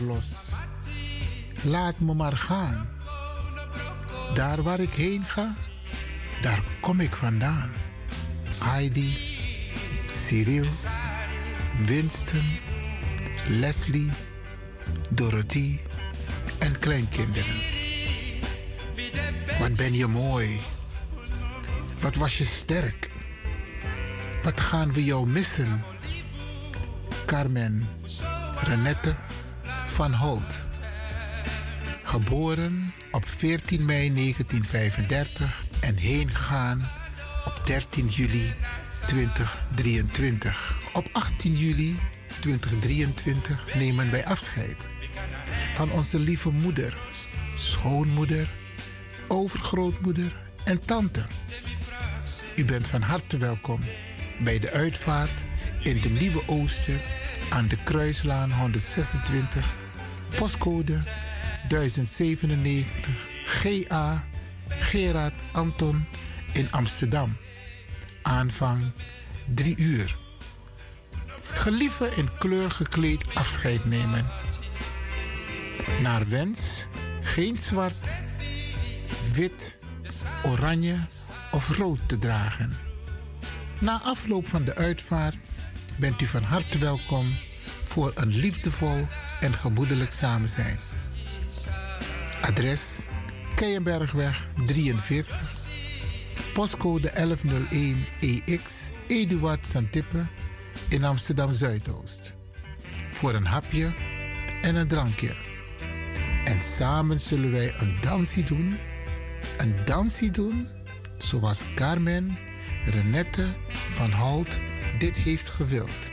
los. Laat me maar gaan. Daar waar ik heen ga, daar kom ik vandaan. Heidi, Cyril, Winston, Leslie, Dorothy en kleinkinderen. Wat ben je mooi. Wat was je sterk. Wat gaan we jou missen? Carmen Renette van Holt. Geboren op 14 mei 1935 en heen gegaan op 13 juli 2023. Op 18 juli 2023 nemen wij afscheid van onze lieve moeder, schoonmoeder, overgrootmoeder en tante. U bent van harte welkom bij de uitvaart in de Nieuwe Ooster aan de Kruislaan 126, postcode 1097 GA Gerard Anton in Amsterdam. Aanvang 3 uur. Gelieve in kleur gekleed afscheid nemen. Naar wens geen zwart, wit, oranje of rood te dragen. Na afloop van de uitvaart bent u van harte welkom voor een liefdevol en gemoedelijk samen zijn. Adres Keienbergweg 43, postcode 1101 EX, Eduard Santippe in Amsterdam Zuidoost. Voor een hapje en een drankje. En samen zullen wij een dansie doen. Een dansie doen zoals Carmen Renette van Holt dit heeft gewild.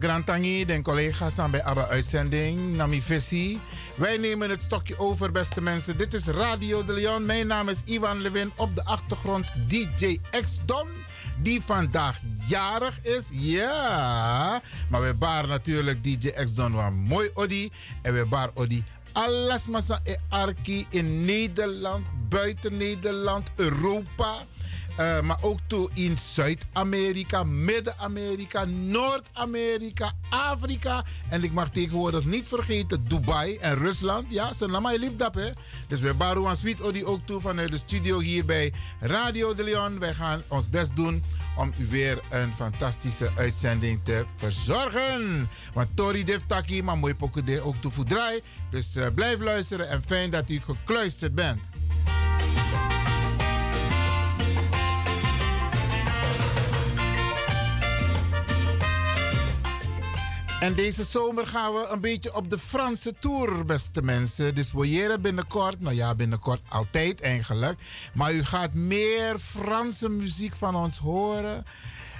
Grantangi, den collega's aan bij Abba Uitzending, Nami Vissi. Wij nemen het stokje over, beste mensen. Dit is Radio de Leon. Mijn naam is Ivan Levin. Op de achtergrond DJ X Don, die vandaag jarig is. Ja, maar we baar natuurlijk DJ X Don wat mooi Odi. En we baar Odi alles massa e arki in Nederland, buiten Nederland, Europa. Uh, maar ook toe in Zuid-Amerika, Midden-Amerika, Noord-Amerika, Afrika. En ik mag tegenwoordig niet vergeten Dubai en Rusland. Ja, ze namen je lief dat, hè. Dus we baren een sweet Odi ook toe vanuit de studio hier bij Radio de Leon. Wij gaan ons best doen om u weer een fantastische uitzending te verzorgen. Want Tori Deftaki, maar mooi pokken ook toe voor draai. Dus uh, blijf luisteren en fijn dat u gekluisterd bent. En deze zomer gaan we een beetje op de Franse tour, beste mensen. Dus voyeren binnenkort, nou ja, binnenkort altijd eigenlijk. Maar u gaat meer Franse muziek van ons horen.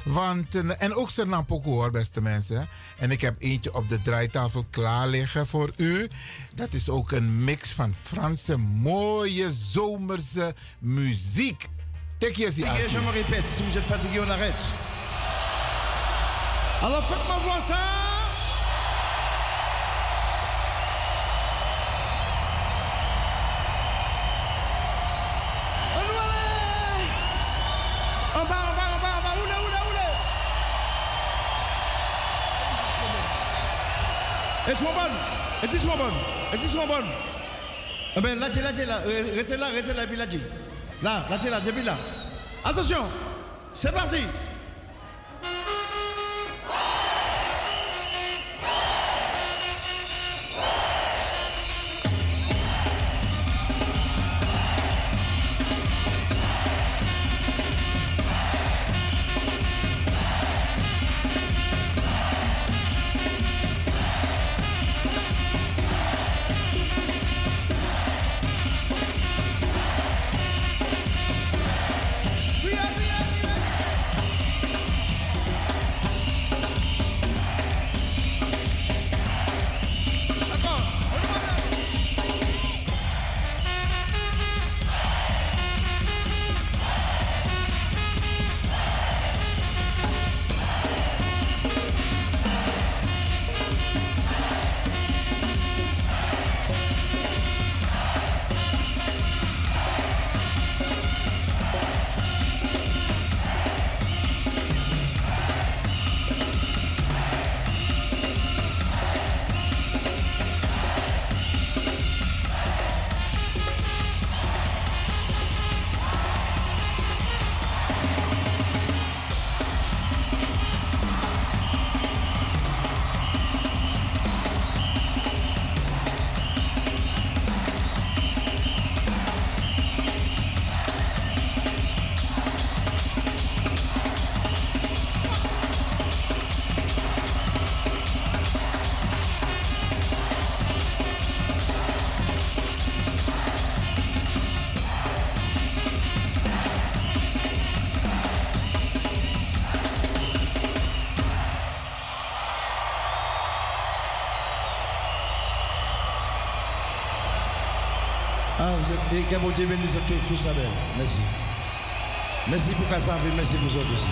Want, eh, en ook Sernampoku hoor, beste mensen. En ik heb eentje op de draaitafel klaar liggen voor u. Dat is ook een mix van Franse mooie zomerse muziek. Tek je Je me répète, si vous êtes fatigué, on arrête. Alors faites-moi voir ça Es-tu bonne? Es-tu bonne? Es-tu bonne? Eh bien, là, là, là, restez là, restez là, puis là, là, là, là, là, là. Attention, c'est parti. Que bon Dieu bénisse Merci. Merci pour Kassav et merci pour vous aussi.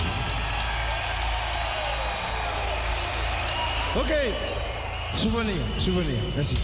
Ok. Souvenir, souvenir. Merci.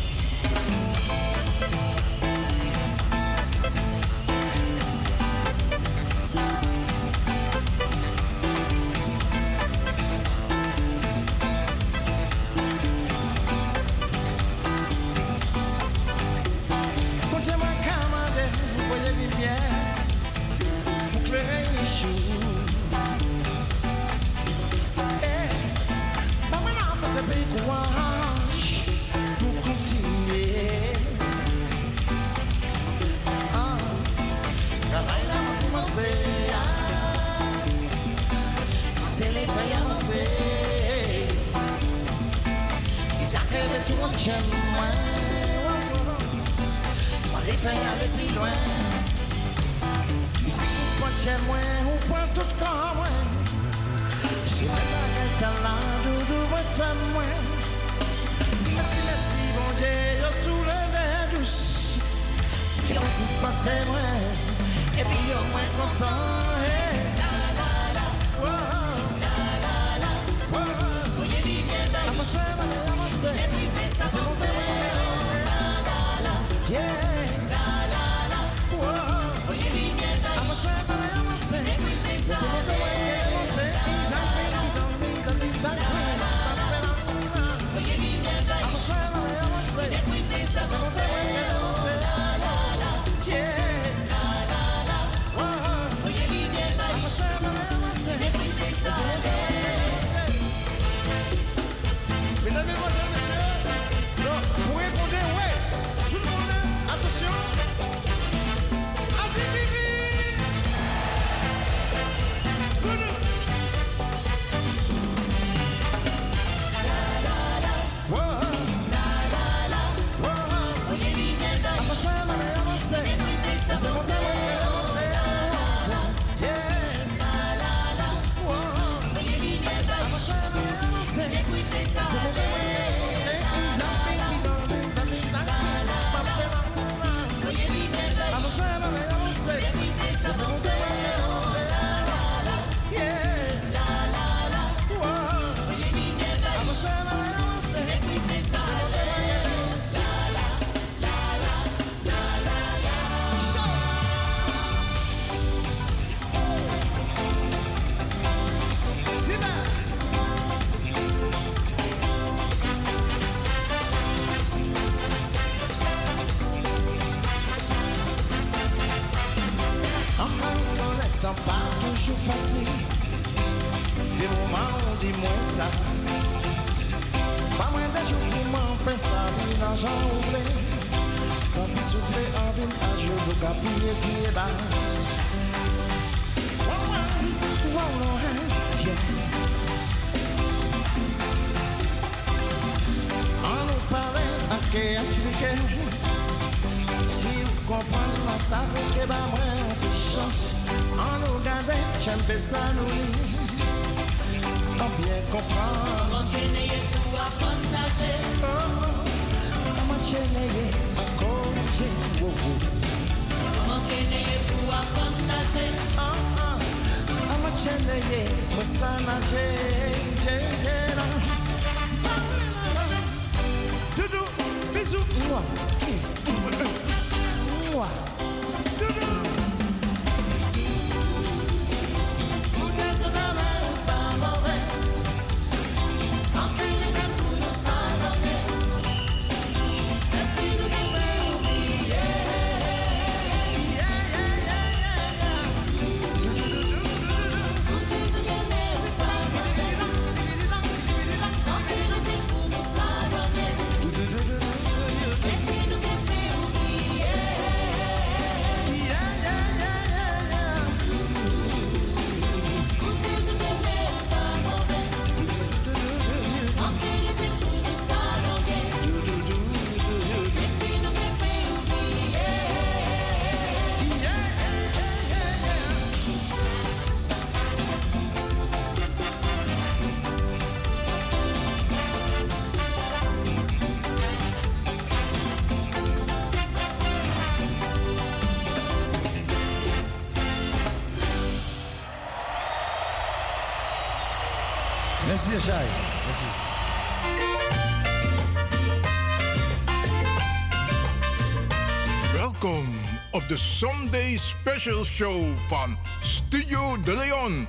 Welkom op de Sunday Special Show van Studio De Leon.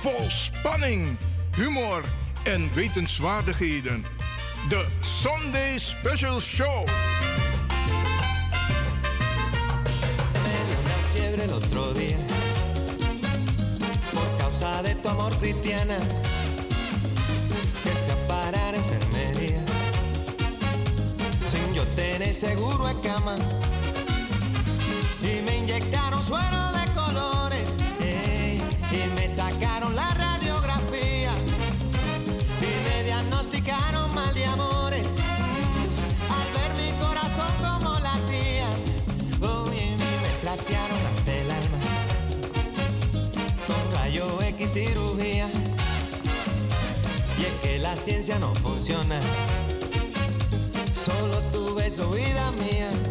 Vol spanning, humor en wetenswaardigheden. De Sunday Special Show. el otro día por causa de tu amor cristiana Y me inyectaron suero de colores. y me sacaron la radiografía. Y me diagnosticaron mal de amores. al ver mi corazón como latía. Oye, me trastearon ante el alma. Con rayo X cirugía. Y es que la ciencia no funciona su vida mía.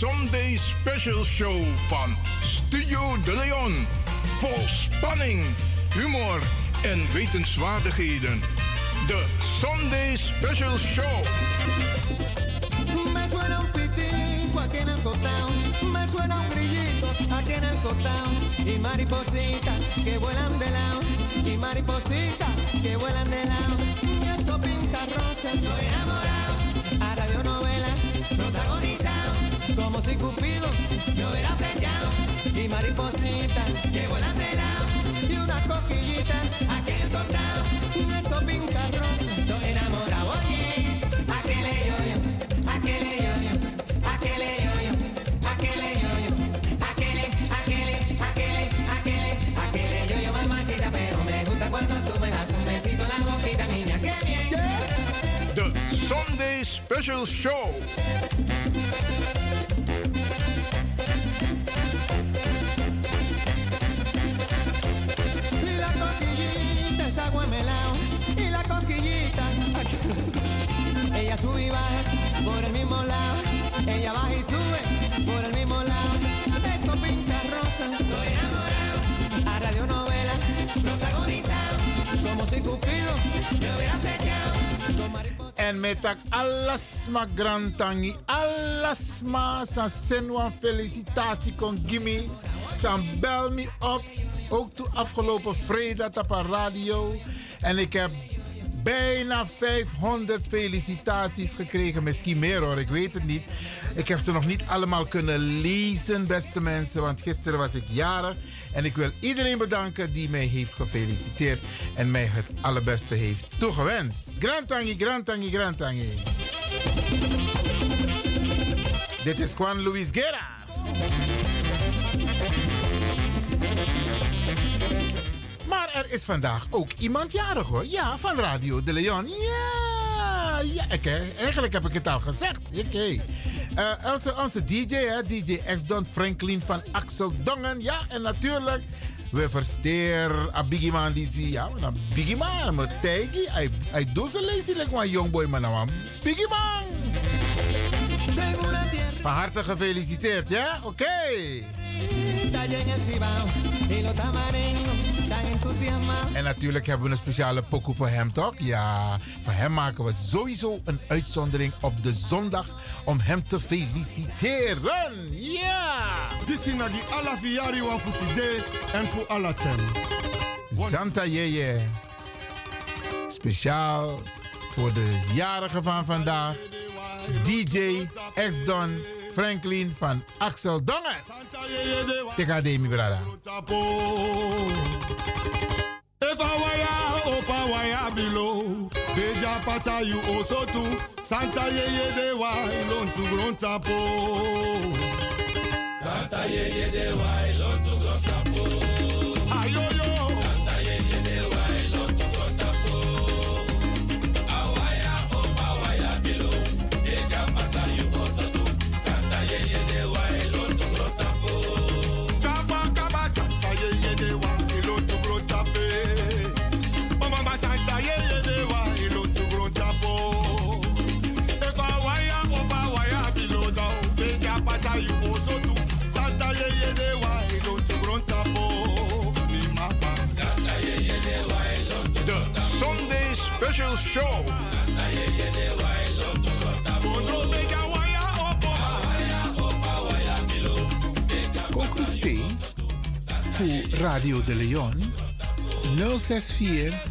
Sunday Special Show van Studio De Leon. Vol spanning, humor en wetenswaardigheden. De Sunday Special Show. Me suena un pitico aquí en el. Me suena un grillito aquí en el. Y maripositas que vuelan de lado. Y maripositas que vuelan de lado. Y esto pinta rosa, estoy enamorado. Si Cupido me hubiera flechado. Y maripositas que vuelan de lado. Y una coquillita aquí en el cotao. Esto pinta rosa, estoy enamorado. Oye, aquele yo-yo, aquele yo-yo, aquele yo-yo, aquele yo-yo, aquele, aquele, aquele, aquele, aquele yo-yo, mamacita, pero me gusta cuando tú me das un besito en la boquita, niña, qué bien. De Sunday Special Show. En met alles ma grantangi, alles ma sa senwa felicitatie kon gimme. San bel me op, ook toe afgelopen vrijdag op een radio. En ik heb bijna 500 felicitaties gekregen. Misschien meer hoor, ik weet het niet. Ik heb ze nog niet allemaal kunnen lezen, beste mensen. Want gisteren was ik jarig. En ik wil iedereen bedanken die mij heeft gefeliciteerd. En mij het allerbeste heeft toegewenst. Grantangi, grantangi, grantangi. Dit is Juan Luis Guerra. Maar er is vandaag ook iemand jarig hoor. Ja, van Radio de Leon. Ja, ik, eigenlijk heb ik het al gezegd. Oké. Onze, onze DJ, hè, DJ X-Don Franklin van Axel Dongen. Ja, en natuurlijk, we versteer a biggie man die zie. Ja, een biggie man, maar tijgi. Hij, hij doet ze lazy like een young boy, maar nou biggie man. Van harte gefeliciteerd, ja? Oké. En natuurlijk hebben we een speciale pokoe voor hem, toch? Ja, voor hem maken we sowieso een uitzondering op de zondag om hem te feliciteren. Ja! Dit is naar die alla fiari wa futide en voor alla. Santa Yeye. Speciaal voor de jarige van vandaag. DJ X-Don Franklin van Axel Dongen. Tekademi, brada. Tapo. If I wire up, I wire below. Beja pasa you also too. Santa ye ye de wa ilon to grown tapo. Santa ye ye de wa ilon to grown tapo. Special Show. Radio de Leon 064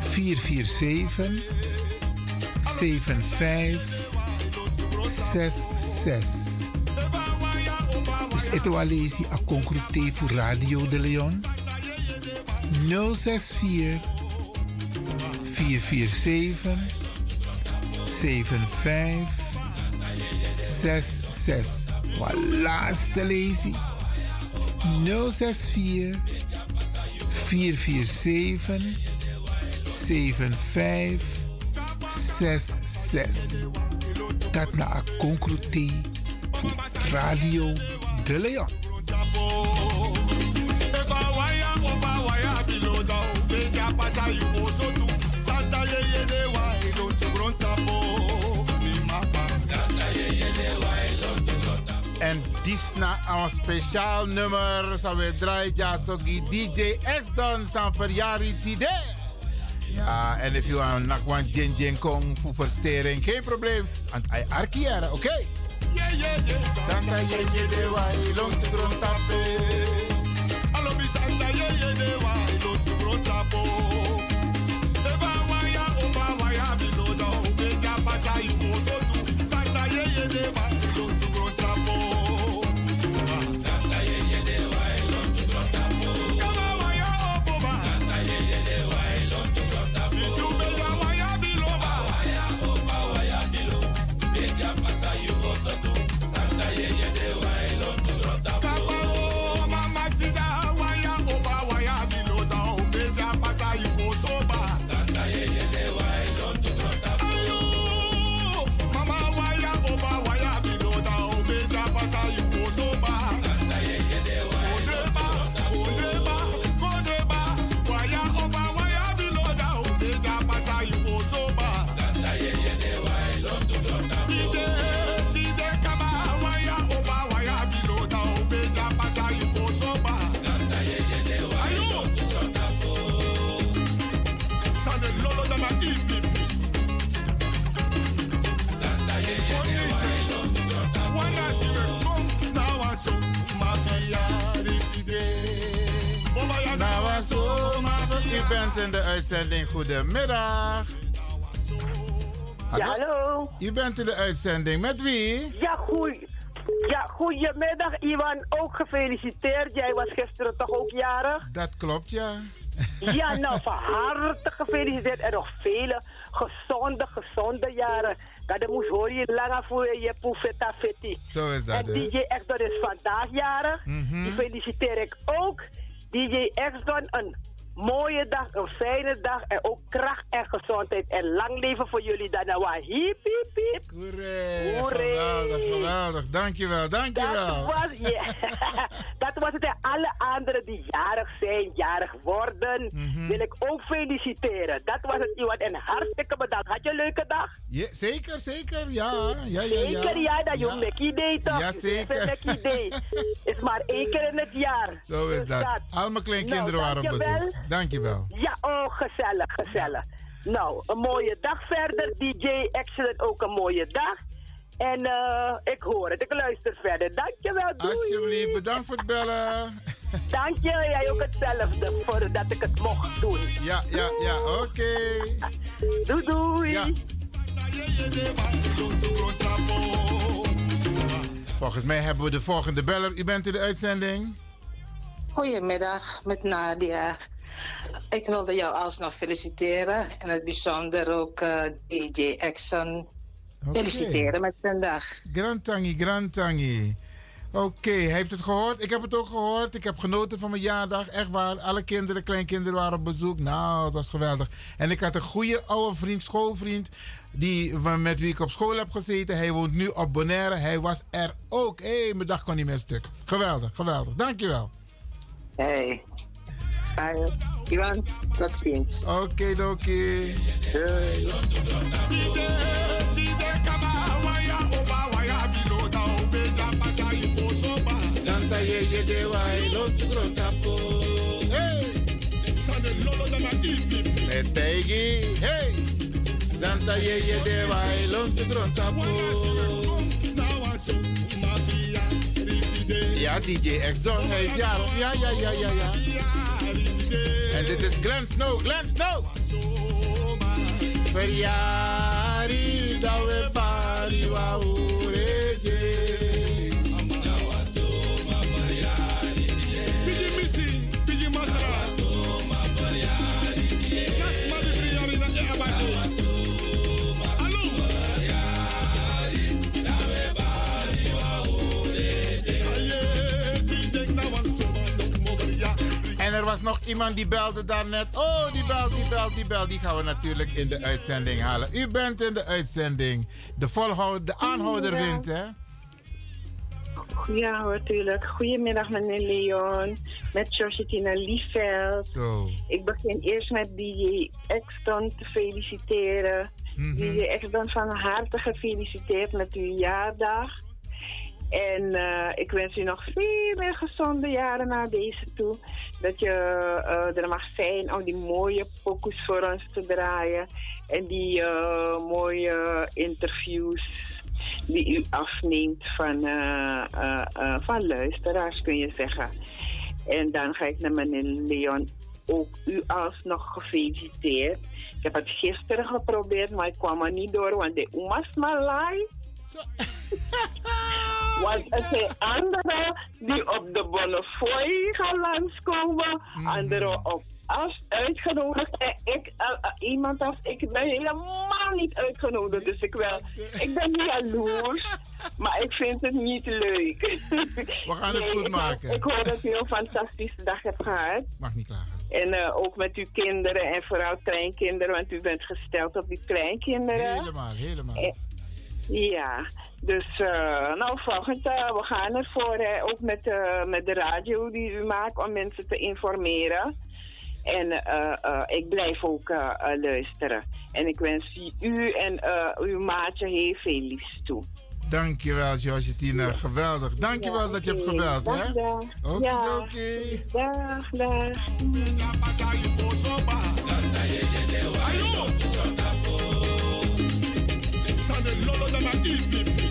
447 7566. Dus het lezen a concrete voor Radio de Leon 064 447 7566. Wat laatste lezen 064 447 7566. Dat na een concrete Radio de Leon. If I wire up, I you En die is na een speciaal nummer. Zo we draaien ja die DJ X Don zijn verjaardag today. Ja, en if you want nak wan Jin Jin Kong voor verstering, geen probleem. Want hij arkieren, oké? Yeah, yeah, yeah. Santa ye ye de wa. Alo bi Santa ye ye de wa ilon to grown tapo. Santa u bent in de uitzending. Goedemiddag. Ja, hallo. U bent in de uitzending. Met wie? Ja, goeie. Ja, goedemiddag Iwan. Ook gefeliciteerd. Jij was gisteren toch ook jarig? Dat klopt, ja. Ja, nou, van harte gefeliciteerd. En nog vele gezonde, gezonde jaren. Dat moest hoor je langer voor je poefeta fetti. Zo is dat, En? DJ Exxon is vandaag jarig. Mhm. Die feliciteer ik ook. DJ Exxon, een mooie dag, een fijne dag. En ook kracht en gezondheid. En lang leven voor jullie. Daarna hiep, hiep, hiep. Hoeré. geweldig, geweldig. Dankjewel, Dat dankjewel. was, ja. dat was het. En alle anderen die jarig zijn, jarig worden, Mhm. wil ik ook feliciteren. Dat was het, Iwan. En hartstikke bedankt. Had je een leuke dag? Ja, zeker, zeker, ja. ja, ja, ja. Zeker, ja, dat je een Day toch? Ja, zeker. Is maar één keer in het jaar. Zo is Dus dat. Al mijn kleinkinderen Nou, waren op bezoek. Dankjewel. Ja, oh, gezellig, gezellig. Nou, een mooie dag verder. DJ Excellent ook een mooie dag. En eh, ik hoor het, ik luister verder. Dankjewel, doei. Alsjeblieft, bedankt voor het bellen. Dank je, jij ook hetzelfde, voor dat ik het mocht doen. Ja, ja, ja, oké. Doei, doei. Ja. Volgens mij hebben we de volgende beller. U bent in de uitzending. Goedemiddag, met Nadia. Ik wilde jou alsnog feliciteren. En het bijzonder ook eh, DJ Exxon feliciteren met zijn dag. Grand Tangi, Grand Tangi. Oké, heeft het gehoord? Ik heb het ook gehoord. Ik heb genoten van mijn jaardag. Echt waar. Alle kinderen, kleinkinderen waren op bezoek. Nou, dat was geweldig. En ik had een goede oude vriend, schoolvriend. Die, met wie ik op school heb gezeten. Hij woont nu op Bonaire. Hij was er ook. Hé, mijn dag kon niet meer stuk. Geweldig, geweldig. Dankjewel. Hey. Ivan, tot ziens. Oké, dokie. Doei. Santa Yeye de Lotu Grotapo. Hey! Hey! Santa Yeye de Grotapo. Ja, DJ Exxon, hij is jarig. Ja, ja, ja, ja, ja. En dit is Glenn Snow, Glenn Snow. Verjari, dat we pari wa er was nog iemand die belde daarnet. Oh, die belt, die belt, die belt. Die gaan we natuurlijk in de uitzending halen. U bent in de uitzending. De, volhoud, de aanhouder wint, hè? Ja hoor, tuurlijk. Goedemiddag meneer Leon. Met Georgetina Liefeld. Zo. Ik begin eerst met DJ Exton te feliciteren. Mhm. DJ Exton van harte gefeliciteerd met uw jaardag. En eh, ik wens u nog veel meer gezonde jaren na deze toe. Dat je eh, er mag zijn om die mooie pokus voor ons te draaien. En die eh, mooie interviews die u afneemt van, van luisteraars, kun je zeggen. En dan ga ik naar meneer Leon. Ook u alsnog gefeliciteerd. Ik heb het gisteren geprobeerd, maar ik kwam er niet door, want de oema's maar live. Want er zijn anderen die op de Bonnefoy gaan langskomen, anderen op als uitgenodigd. En ik, eh, eh, iemand als ik ben helemaal niet uitgenodigd, dus ik, wel, ik ben niet jaloers. Maar ik vind het niet leuk. We gaan het goed ik, maken. Ik hoor dat u een fantastische dag hebt gehad. Mag niet klagen. En eh, ook met uw kinderen en vooral kleinkinderen, want u bent gesteld op die kleinkinderen. Helemaal, helemaal. Ja, dus eh, nou volgend, eh, we gaan ervoor, hè, ook met, eh, met de radio die u maakt om mensen te informeren. En eh, eh, ik blijf ook luisteren. En ik wens u en eh, uw maatje heel veel liefs toe. Dankjewel, Georgetina. Geweldig. Dankjewel Ja, dat je hebt gebeld, hè? Dag, dag. Okidoki. Dag, dag. easy.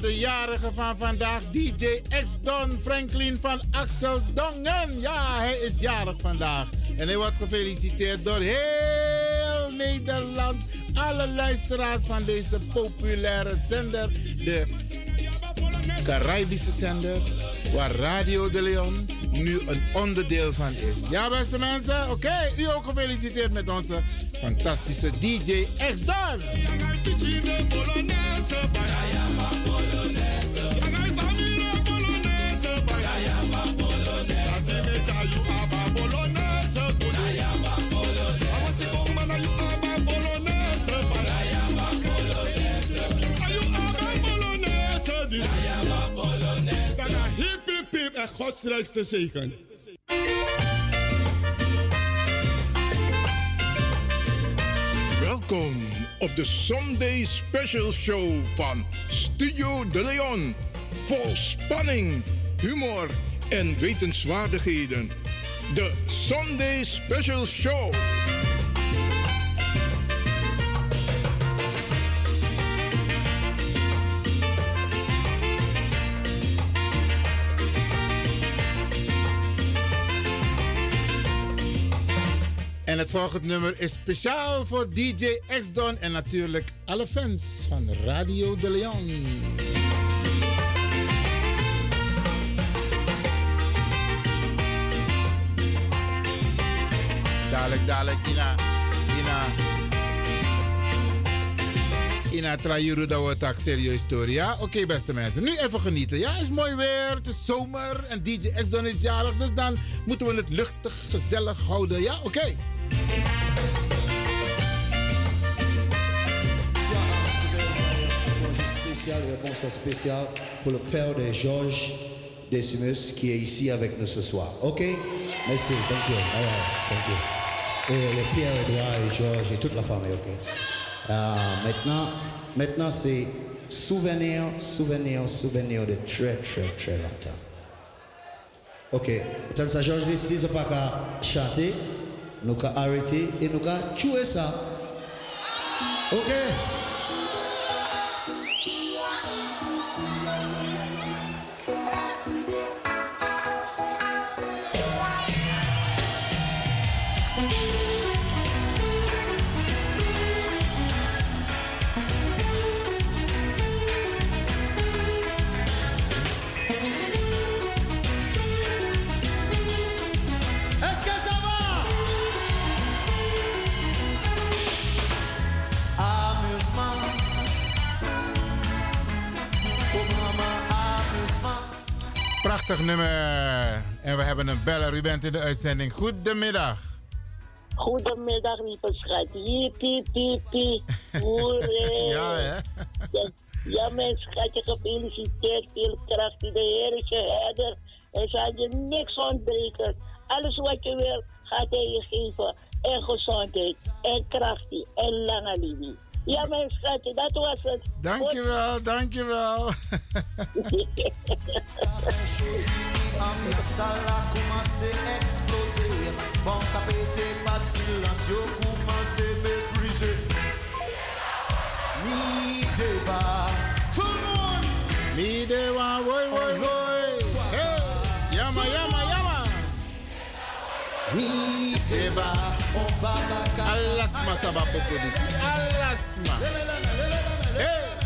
De jarigen van vandaag, DJ X-Don Franklin van Axel Dongen. Ja, hij is jarig vandaag. En hij wordt gefeliciteerd door heel Nederland. Alle luisteraars van deze populaire zender, de Caribische zender, waar Radio de Leon nu een onderdeel van is. Ja, beste mensen, oké, u ook gefeliciteerd met onze fantastische DJ X-Don. En godsrijkste zegen. Welkom op de Sunday Special Show van Studio De Leon. Vol spanning, humor en wetenswaardigheden. De Sunday Special Show. Volgende nummer is speciaal voor DJ X-Don en natuurlijk alle fans van Radio de Leon. Dadelijk, dadelijk, Ina, Ina, Ina Trajuru, dat ook serieus story, ja? Oké, beste mensen, nu even genieten, ja? Is mooi weer, het is zomer en DJ X-Don is jarig, dus dan moeten we het luchtig, gezellig houden, ja? Oké. Et un bonsoir spécial pour le père de Georges Decimus qui est ici avec nous ce soir. Ok? Merci, thank you. Et le Pierre, Edouard et Georges et toute la famille, ok? Ah, Maintenant, maintenant c'est souvenir, souvenir, souvenir de très, très, très longtemps. Ok, tant ça Georges ici, c'est pas qu'à chanter, nous qu'à arrêter et nous qu'à jouer ça. Ok? En we hebben een beller. U bent in de uitzending. Goedemiddag. Goedemiddag, lieve schat. Jippie, piepie, hoeré. Ja, hè? Ja, ja, mijn schatje, gefeliciteerd. Veel kracht. De Heer is je herder. Hij zal je niks ontbreken. Alles wat je wil, gaat hij je geven. En gezondheid, en kracht, en lange leven. Ja, mijn schatje, dat was het. Dankjewel, dankjewel. Ambiance la commencé exploser. Bon tapete, pas de silence, yo commencé mépriser. Ni débat. Tout le monde. Mi dewa, woi, woi, woi. Hey, yama, yama, débat. On va Alasma sabapoko disi. Alasma. Hey.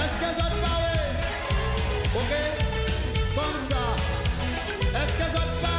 Est-ce que ça te parle? Ok? Comme ça. Est-ce que ça te parle?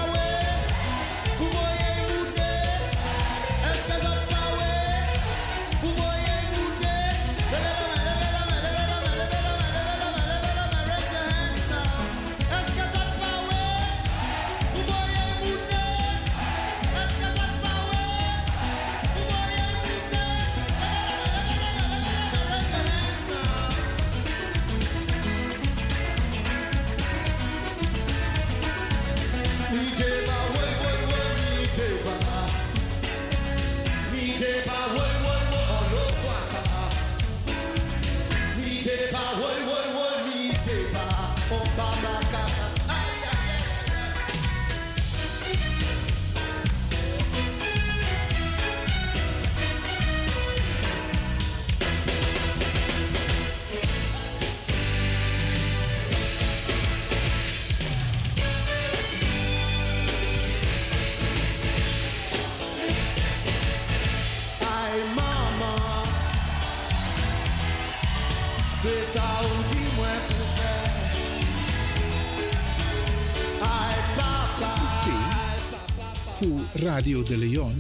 Radio de Leon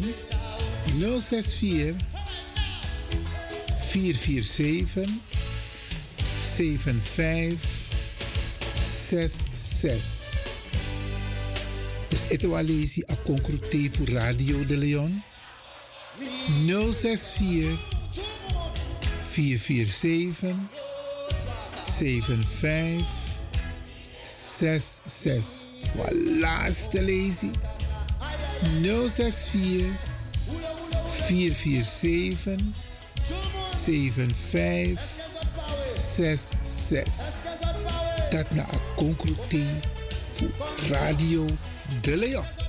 064 447 7566. Dus Etoalesi concrete voor Radio de Leon 064 447 7566. Voilà, laatste lezing. 064 447 7566. Dat na een concrete voor Radio De Leon.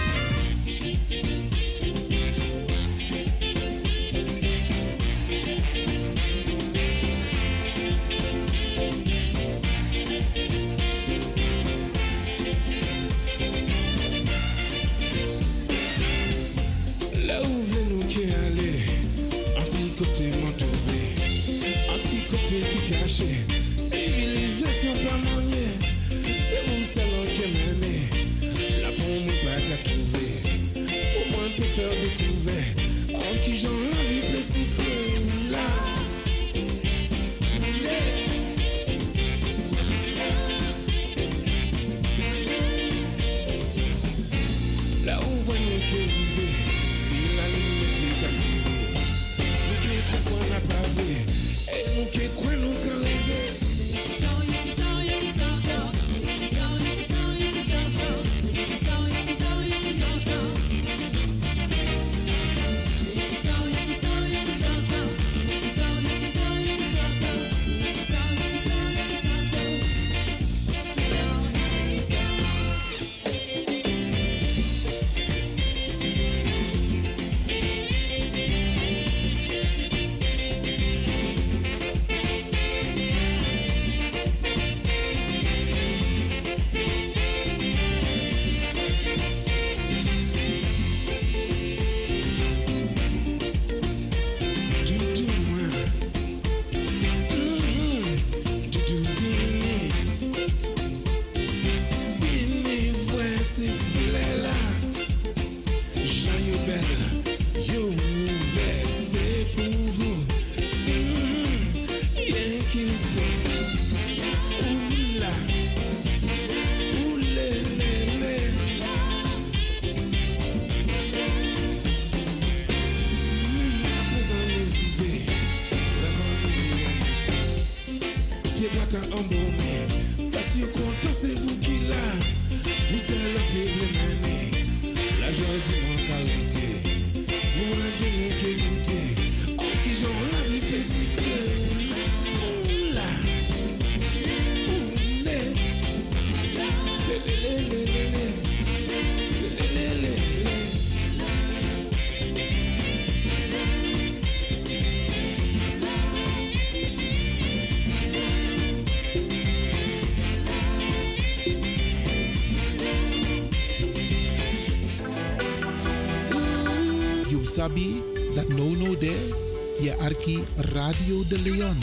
Radio De Leon.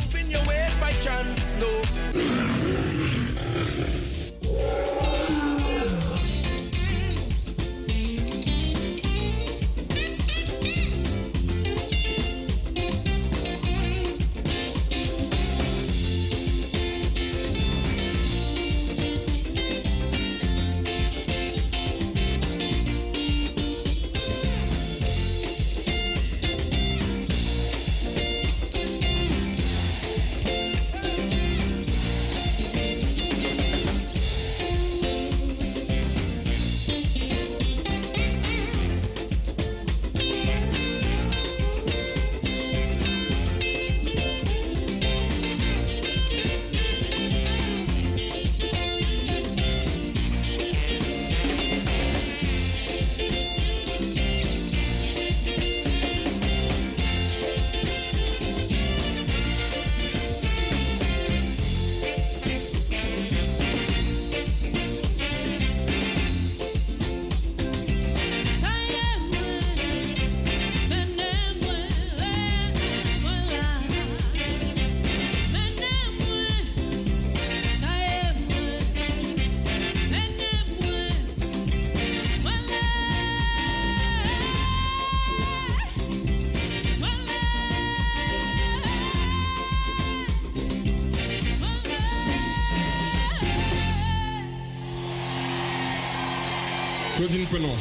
entrepreneur.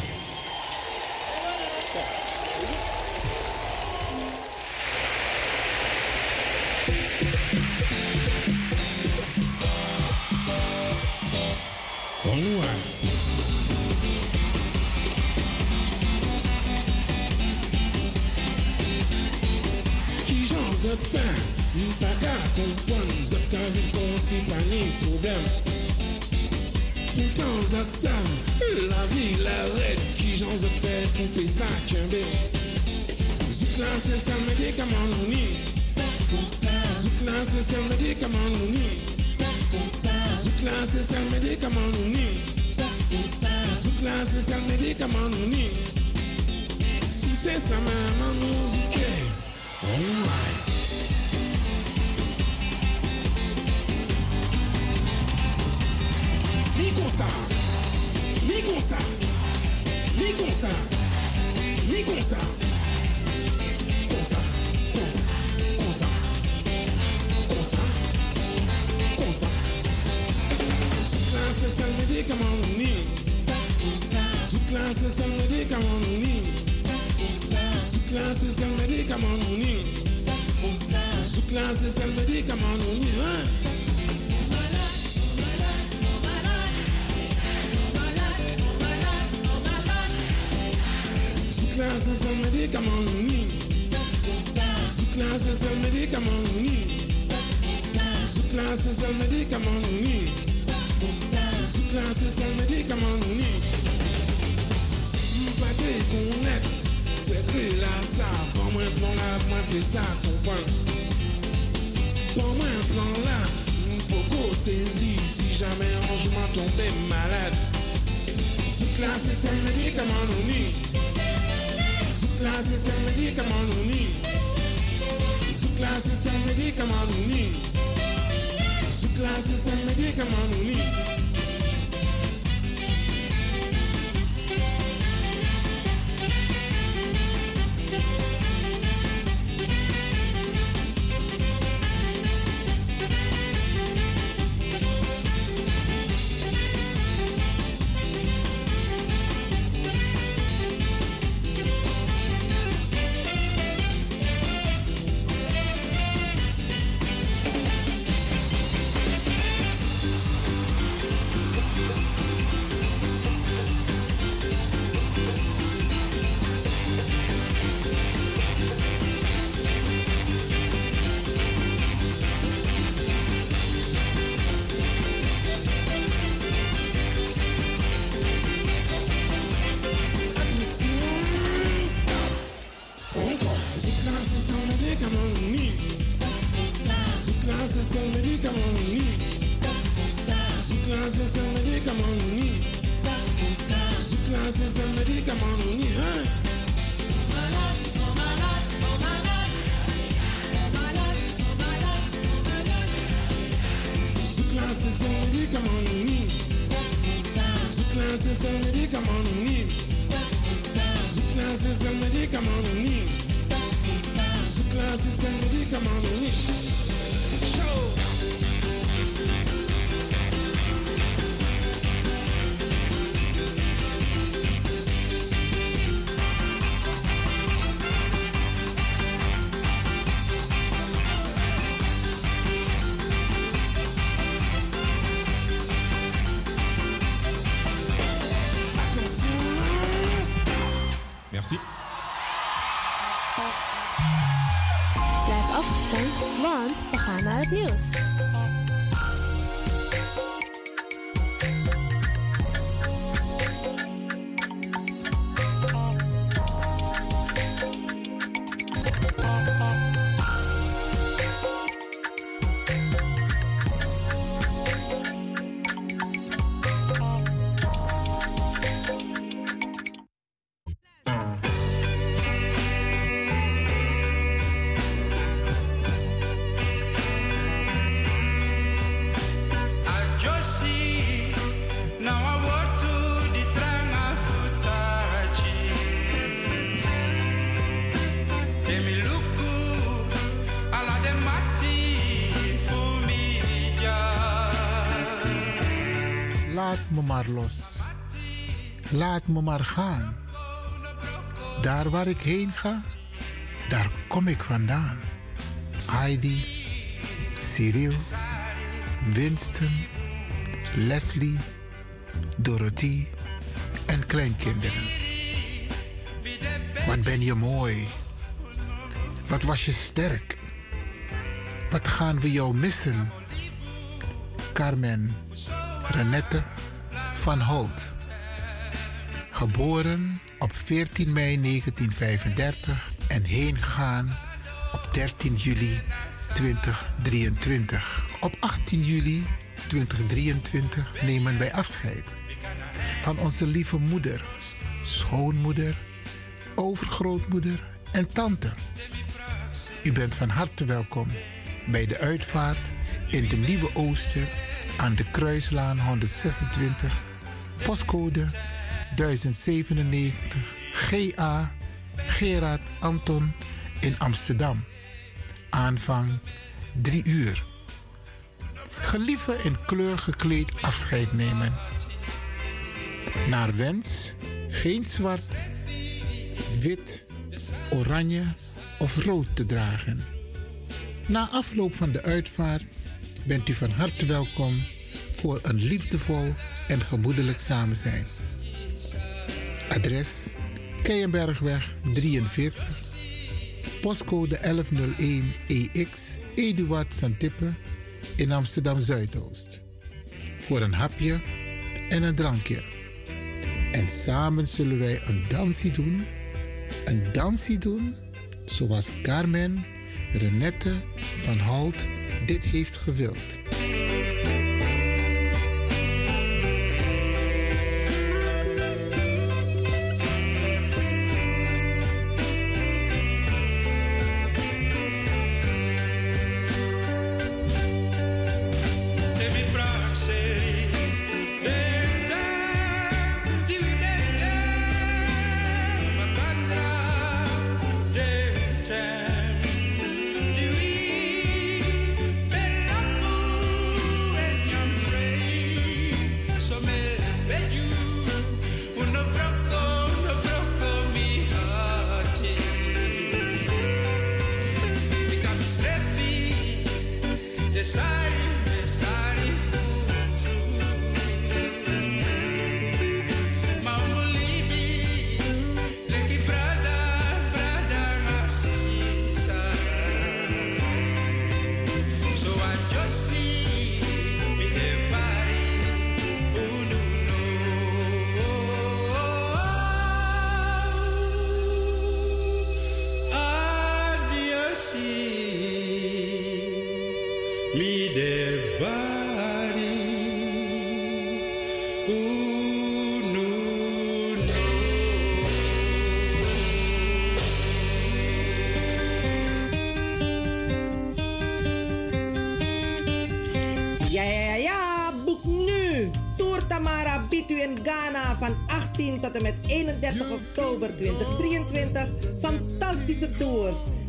On no ar. Zap fè, m pa ka kompon Zap ka si pa ni problem Poutan zat sal che pesante Zuklan se san medikaman nou ni. Zuklan se san medikaman nou ni. Zuklan se san medikaman nou ni. Zuklan se san medikaman nou ni. Si se san maman nou Alright Ni konsa Ni konsa Ni konsa Mi kon sa, mi kon sa, mi kon sa, mi kon sa. Kon sa, kon sa, kon sa, kon sa, kon sa. Zouk la se sel medikaman nou ni. Zouk la se sel medikaman nou ni. Zouk la se sel medikaman nou ni. Zouk la se sel medikaman nou ni. hein? classes and médicaments on. Sous classes and médicaments on. Sous classes and médicaments on need. Sous on need. Mpate kon net, sekre la sa, pon mwen plan la, mwen pe sa kompon. Pon mwen plan la, mpoko sezi, si jamais anjman tombe malade. Sous on need. classes samedi comme en nuit. Sous classes samedi comme en nuit. Sous classes samedi comme en nuit. Laat me maar gaan. Daar waar ik heen ga, daar kom ik vandaan. Heidi, Cyril, Winston, Leslie, Dorothy en kleinkinderen. Wat ben je mooi. Wat was je sterk. Wat gaan we jou missen? Carmen Renette van Holt. Geboren op 14 mei 1935 en heen gegaan op 13 juli 2023. Op 18 juli 2023 nemen wij afscheid van onze lieve moeder, schoonmoeder, overgrootmoeder en tante. U bent van harte welkom bij de uitvaart in de Nieuwe Ooster aan de Kruislaan 126, postcode 1097 GA Gerard Anton in Amsterdam. Aanvang 3 uur. Gelieve in kleur gekleed afscheid nemen. Naar wens geen zwart, wit, oranje of rood te dragen. Na afloop van de uitvaart bent u van harte welkom voor een liefdevol en gemoedelijk samen zijn. Adres Keienbergweg 43, postcode 1101 EX Eduard Santippe in Amsterdam Zuidoost. Voor een hapje en een drankje. En samen zullen wij een dansie doen. Een dansie doen zoals Carmen Renette van Holt dit heeft gewild.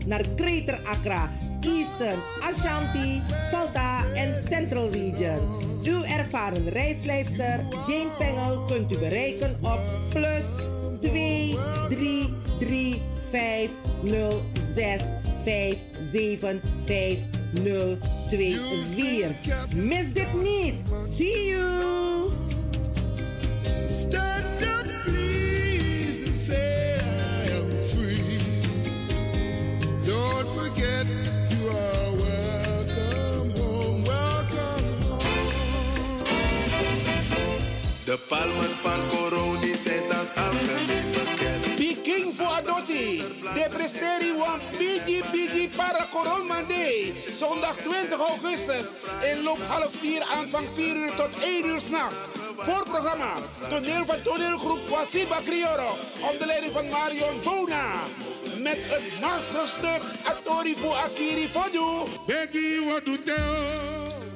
Naar Greater Accra, Eastern, Ashanti, Volta en Central Region. Uw ervaren reisleidster Jane Pengel kunt u bereiken op plus 2 3 3 5 0 6 5 7 5 0 2 4. Mis Monday. Zondag 20 augustus. Inloop half 4, aanvang 4 uur tot 1 uur s'nachts. Voorprogramma. Toneel van toneelgroep Wasiba Crioro. Onder leiding van Marion Bona. Met het machtige stuk Atori Akiri Fodu. Becky, wat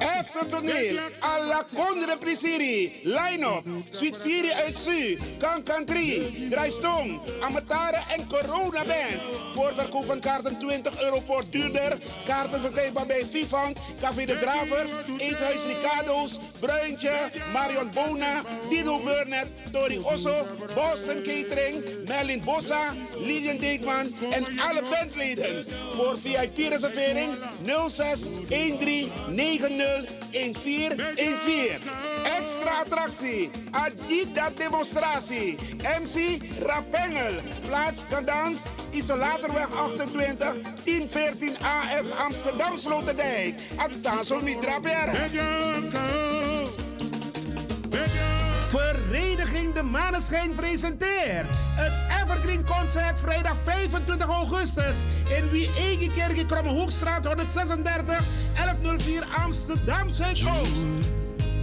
Heftig toneel. A la Condre Prisiri. Line-up. Sweet Fury uit Su. Kan Country. Draaistong. Amatare en Corona Band. Voorverkoop van kaarten 20 euro per duurder. Kaarten verkrijgbaar bij Vivant. Café de Dravers. Eethuis Ricardo's. Bruintje. Marion Bona. Dino Burnett. Tori Osso. Boston Catering. Merlin Bossa. Lilian Deekman. En alle bandleden. Voor VIP-reservering 06 13 90 1414. Extra attractie. Adida demonstratie. MC Rapengel. Plaats Kandans. Isolatorweg 28. 1014 AS Amsterdam Sloterdijk. Ataso Midraber. De Maneschijn presenteert het Evergreen Concert vrijdag 25 augustus in Wie-Egekerk in Krommehoekstraat 136 1104 Amsterdam Zuidoost.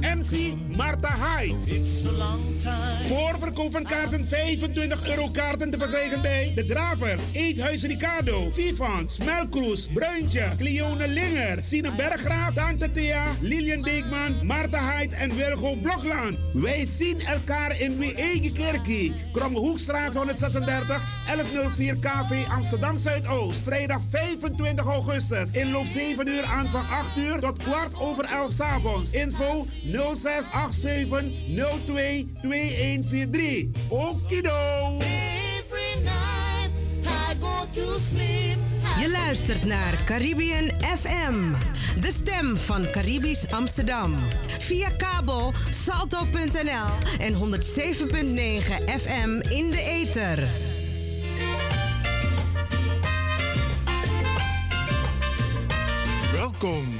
MC Marta Hyde. Voorverkoop van kaarten 25 euro kaarten te verkrijgen bij De Dravers, Eethuis Ricardo, Vivant, Smelkroes, Bruintje, Cleone Linger, Sine Berggraaf, Tante Thea, Lilian Deekman, Marta Hyde en Wilgo Blokland. Wij zien elkaar in Wee-Egekerkie, Krommehoekstraat 136, 1104 KV Amsterdam Zuidoost. Vrijdag 25 augustus. Inloop 7 uur, aanvang 8 uur tot kwart over 11 s avonds. Info 0687 02 2143. Okido! Je luistert naar Caribbean FM, de stem van Caribisch Amsterdam. Via kabel salto.nl en 107.9 FM in de ether. Welkom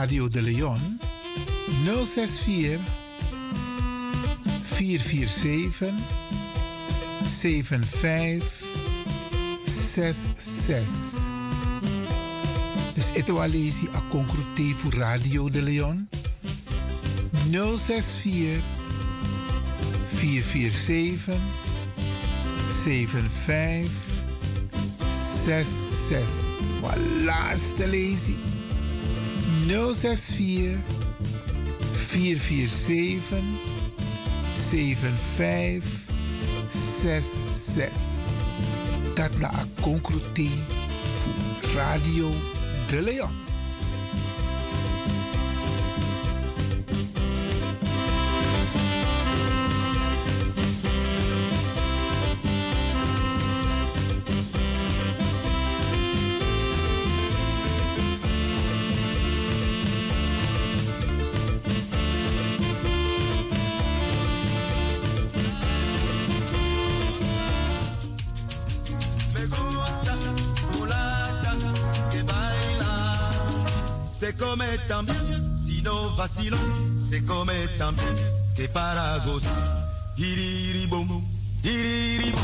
Radio de Leon 064 447 7566. Dus eto alesi a concrete voor Radio de Leon 064 447 7566. Maar laatste lezing. 064 447 7566. Dat na a concrete voor Radio De Leon. come también, sino no vacilo, se come también, que paragos, gozar. Giriri.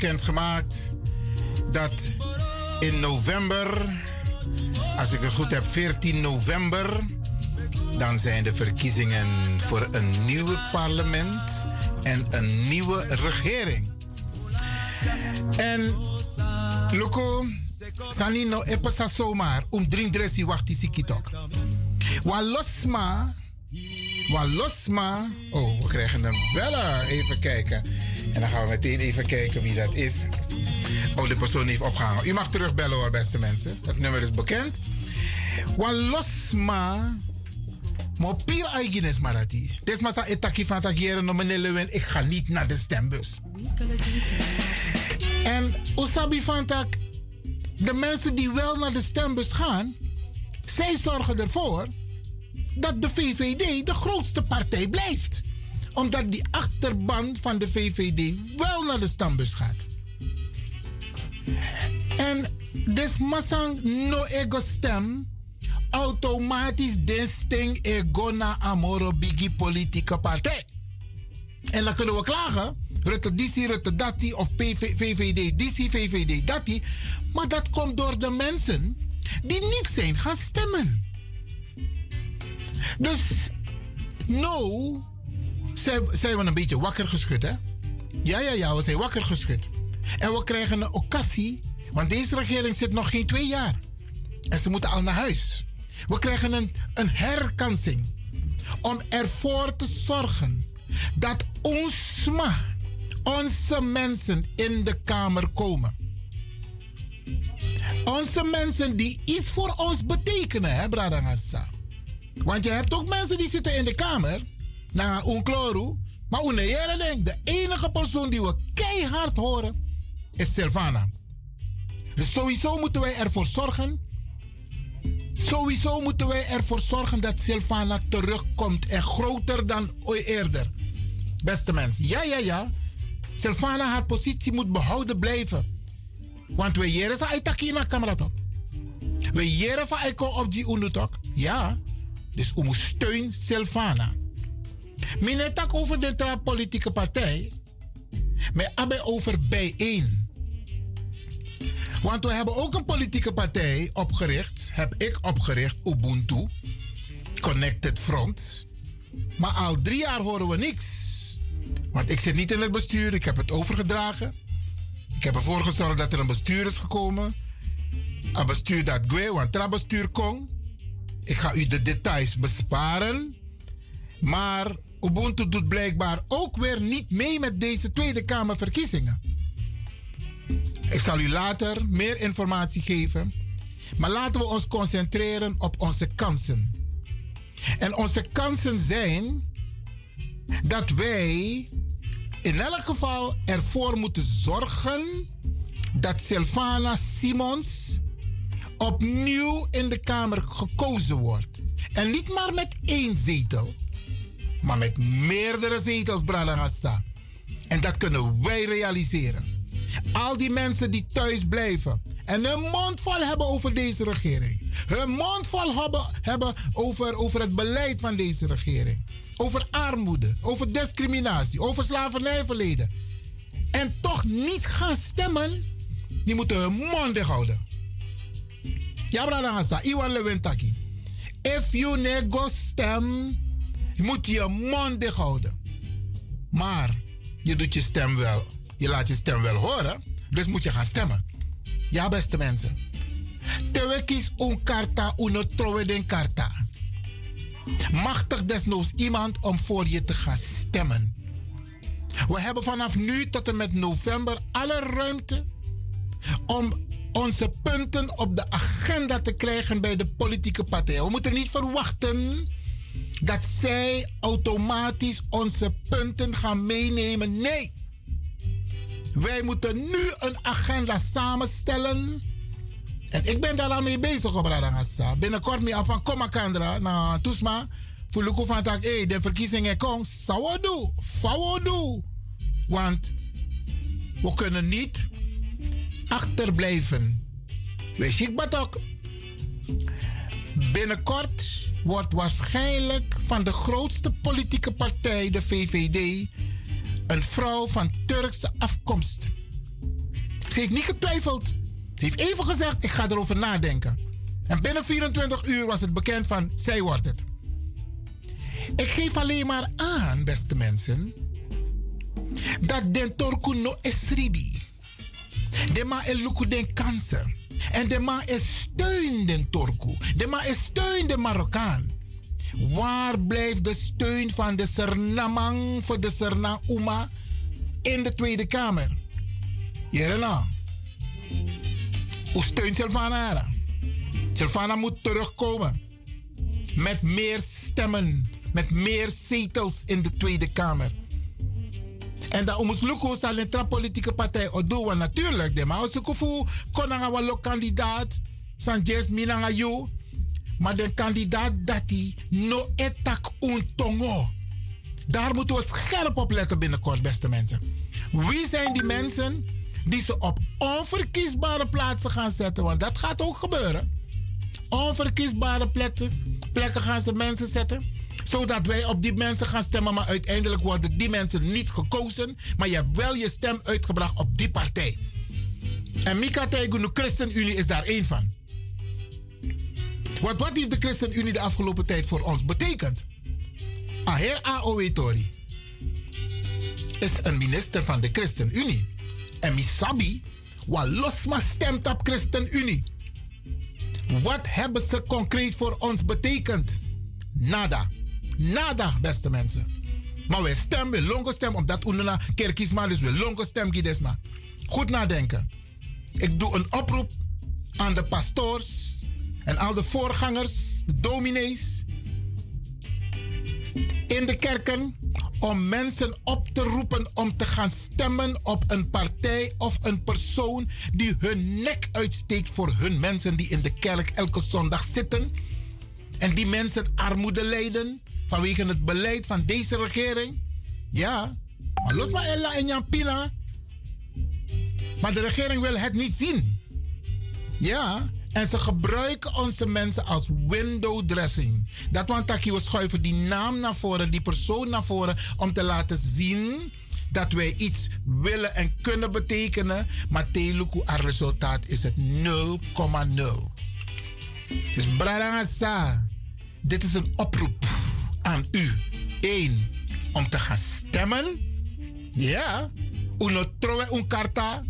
Bekendgemaakt dat in november, als ik het goed heb, 14 november, dan zijn de verkiezingen voor een nieuwe parlement en een nieuwe regering. En Loco, Sani no epasa zomaar om drie dressi wachti sikitok. Wa losma, wa losma. Oh, we krijgen een beller. Even kijken. En dan gaan we meteen even kijken wie dat is. Oh, de persoon heeft opgehangen. U mag terugbellen hoor, beste mensen. Het nummer is bekend. Wa losma. Maar pier eigenes marati. Desma sa etaki van tagieren no. Ik ga niet naar de stembus. En Usabi van de mensen die wel naar de stembus gaan, zij zorgen ervoor dat de VVD de grootste partij blijft. Omdat die achterban van de VVD wel naar de stembus gaat. En des masang no ego stem automatisch desting ego na amoro bigi politieke partij. En dan kunnen we klagen. Rutte Dissi, Rutte Dati of PV, VVD Dissi, VVD Dati. Maar dat komt door de mensen die niet zijn gaan stemmen. Dus, nou, zijn, we een beetje wakker geschud, hè? Ja, ja, ja, we zijn wakker geschud. En we krijgen een occasie, want deze regering zit nog geen twee jaar. En ze moeten al naar huis. We krijgen een, een herkansing om ervoor te zorgen dat ons onze mensen in de Kamer komen. Onze mensen die iets voor ons betekenen, hè, Bradangassa. Want je hebt ook mensen die zitten in de Kamer, na Unkloru, maar Uneyere denkt, de enige persoon die we keihard horen, is Silvana. Dus sowieso moeten wij ervoor zorgen. Sowieso moeten wij ervoor zorgen dat Silvana terugkomt en groter dan ooit eerder. Beste mensen, ja, ja, ja. Silvana haar positie moet behouden blijven. Want we jeren ze uitaki in de camera? We jeren van Eiko op die unutok. Ja. Dus we moeten steun Silvana. Mine tak over de politieke partij. Maar abbe over bijeen. Want we hebben ook een politieke partij opgericht. Heb ik opgericht, Ubuntu. Connected Front. Maar al drie jaar horen we niks. Want ik zit niet in het bestuur, ik heb het overgedragen. Ik heb ervoor gezorgd dat er een bestuur is gekomen. Een bestuur dat gue, want tra bestuur kon. Ik ga u de details besparen. Maar Ubuntu doet blijkbaar ook weer niet mee met deze Tweede Kamerverkiezingen. Ik zal u later meer informatie geven. Maar laten we ons concentreren op onze kansen. En onze kansen zijn dat wij in elk geval ervoor moeten zorgen dat Sylvana Simons opnieuw in de Kamer gekozen wordt. En niet maar met één zetel, maar met meerdere zetels, Bralangassa. En dat kunnen wij realiseren. Al die mensen die thuis blijven en hun mond vol hebben over deze regering. Hun mond vol hebben, over, over het beleid van deze regering. Over armoede, over discriminatie, over slavernijverleden. En toch niet gaan stemmen, die moeten hun mond houden. Ja, brada, Iwan Lewentaki. If you nego stem, je moet je mond dicht houden. Maar je doet je stem wel. Je laat je stem wel horen, dus moet je gaan stemmen. Ja, beste mensen. Tewekis un karta, uno trowe den karta. Machtig desnoods iemand om voor je te gaan stemmen. We hebben vanaf nu tot en met november alle ruimte om onze punten op de agenda te krijgen bij de politieke partijen. We moeten niet verwachten dat zij automatisch onze punten gaan meenemen. Nee. Wij moeten nu een agenda samenstellen. En ik ben daar al mee bezig op. Binnenkort mee van Koma Kandra na Toesma. Voor Luko van Tak, hey, de verkiezingen komen. Sawodu, fawodu. Want we kunnen niet achterblijven. Weet je, ook. Binnenkort wordt waarschijnlijk van de grootste politieke partij, de VVD, een vrouw van Turkse afkomst. Ze heeft niet getwijfeld. Ze heeft even gezegd: ik ga erover nadenken. En binnen 24 uur was het bekend van zij wordt het. Ik geef alleen maar aan, beste mensen, dat den Torku no esribi. De ma is luku den kansen. En de ma is steun den Torku. De ma is steun de Marokkaan. Waar blijft de steun van de Sernamang voor de Serna Uma in de Tweede Kamer? Jerena. Hoe steunt Silvana? Silvana moet terugkomen. Met meer stemmen. Met meer zetels in de Tweede Kamer. En dat omus luko zal een politieke partij doen. Natuurlijk, de maar als ik voel, kon een kandidaat. San Jes Minanga. Maar de kandidaat dat die no etak un tongo. Daar moeten we scherp op letten binnenkort, beste mensen. Wie zijn die mensen die ze op onverkiesbare plaatsen gaan zetten? Want dat gaat ook gebeuren. Onverkiesbare plekken, plekken gaan ze mensen zetten zodat wij op die mensen gaan stemmen, maar uiteindelijk worden die mensen niet gekozen. Maar je hebt wel je stem uitgebracht op die partij. En Mika Tegunu ChristenUnie is daar één van. Want wat heeft de ChristenUnie de afgelopen tijd voor ons betekend? Aher AOW Tori is een minister van de ChristenUnie. En Misabi, wat losma stemt op ChristenUnie. Wat hebben ze concreet voor ons betekend? Nada. Nada, beste mensen. Maar wij stemmen, we longo stem, omdat unana kerkisma, dus we longo stem gidesma. Goed nadenken. Ik doe een oproep aan de pastoors en al de voorgangers, de dominees in de kerken om mensen op te roepen om te gaan stemmen op een partij of een persoon die hun nek uitsteekt voor hun mensen die in de kerk elke zondag zitten en die mensen armoede lijden vanwege het beleid van deze regering. Ja, maar los maar Ella en Jan Pina. Maar de regering wil het niet zien. Ja, en ze gebruiken onze mensen als window dressing. Dat want Taki we schuiven die naam naar voren, die persoon naar voren, om te laten zien dat wij iets willen en kunnen betekenen. Maar teluku, het resultaat is het 0,0. Dus Bradangasa, dit is een oproep aan u. Eén, om te gaan stemmen. Ja. Uno trowe un carta.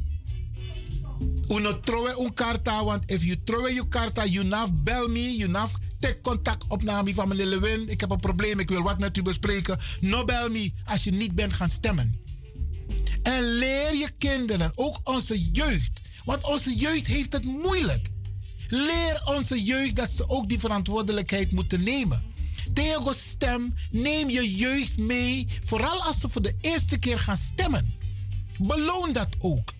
Uno trowe un carta. Want if you trowe je carta, you naf bel me, you naf take contact opname van meneer Lewin. Ik heb een probleem, ik wil wat met u bespreken. No bel me als je niet bent gaan stemmen. En leer je kinderen, ook onze jeugd. Want onze jeugd heeft het moeilijk. Leer onze jeugd dat ze ook die verantwoordelijkheid moeten nemen. Tegen stem, neem je jeugd mee. Vooral als ze voor de eerste keer gaan stemmen. Beloon dat ook.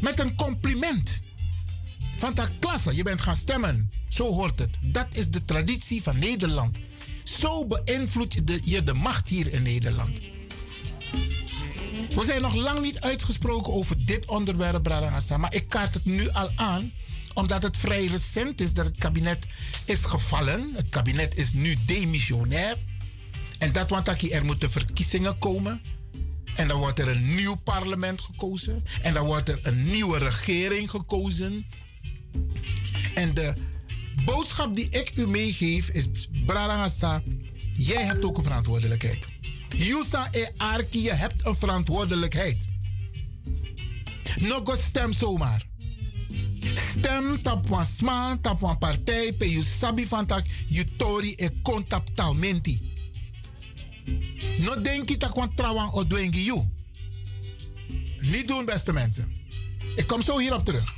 Met een compliment. Van de klasse, je bent gaan stemmen. Zo hoort het. Dat is de traditie van Nederland. Zo beïnvloed je de, je de macht hier in Nederland. We zijn nog lang niet uitgesproken over dit onderwerp, Brada Maar ik kaart het nu al aan omdat het vrij recent is dat het kabinet is gevallen. Het kabinet is nu demissionair. En dat want er moeten verkiezingen komen. En dan wordt er een nieuw parlement gekozen. En dan wordt er een nieuwe regering gekozen. En de boodschap die ik u meegeef is: Brarangasa, jij hebt ook een verantwoordelijkheid. Yusa e Arki, je hebt een verantwoordelijkheid. Nog stem zomaar. Stem tap wan sma, tap wan partij, pe you sabi van tak, you tori e kontap talmenti. No denki tak wan trawan o dwengi you. Niet doen, beste mensen. Ik kom zo hierop terug.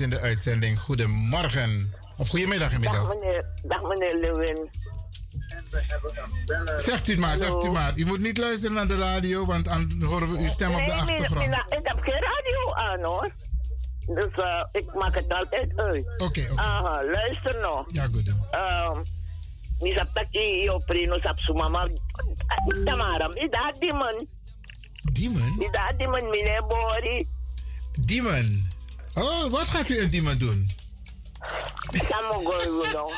In de uitzending. Goedemorgen. Of goedemiddag inmiddels. Dag meneer, dag meneer Lewin. Zegt u maar, zegt u maar. U moet niet luisteren naar de radio, want dan horen we uw stem op de Nee, nee, achtergrond. Ik, ik heb geen radio aan hoor. Dus eh, ik maak het altijd uit. Oké, oké. Aha, luister nou. Ja, goed. Um, mi sap taki yo preno sap su mama. Tamara, mi da di man. Diemen? Mi da di man, meneer Bori. Diemen. Oh, wat gaat u Diemen doen? Samogo, no.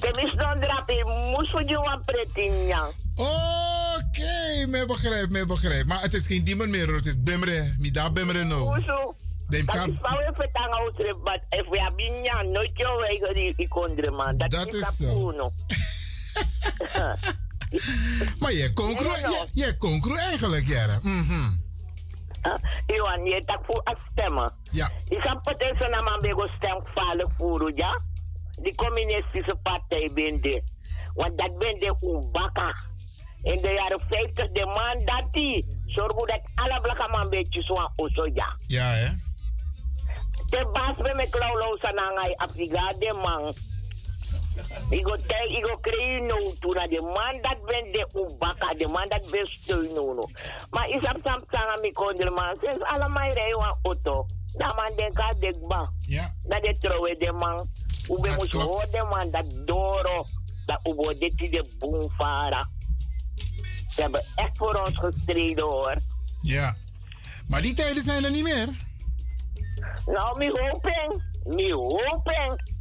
Temis don drapi, moes voor jou aan pretinja. Oké, me begrijp, me begrijp. Maar het is geen Diemen meer, het is Bemre. Mida Bemre no. Dat is wou even tanga uitre, but if we hebben binja, nooit jou eigen die ikondre man. Dat is zo. Maar je konkro, je, konkro eigenlijk, Jere. Mhm. Iwan, je tak voor a stemmen. Ja. Ik heb potentie naar mijn bego stem vallen voeren, ja? Die communistische partij ben de. Want dat ben de Oebaka. In de jaren 50, de man dat die. Zorg dat alle blakke man beetje zo aan ja. Ja, hè? De baas bij me klauwlo sa nangai Afrika, de man. Ik go tel, ik go creëren no toen de man dat ben de Oebaka, de man dat ben steun no no. Maar is op sam sanga mi kondre man, sinds allemaal rijden aan auto. Dat man denk aan dekba. Ja. Dat de trouwe de man. Ube moest horen de man dat doro. Dat ube dit die de boom vara. Ze hebben echt voor ons gestreden hoor. Ja. Maar die tijden zijn er niet meer. Nou, mi hoping. Mi hoping.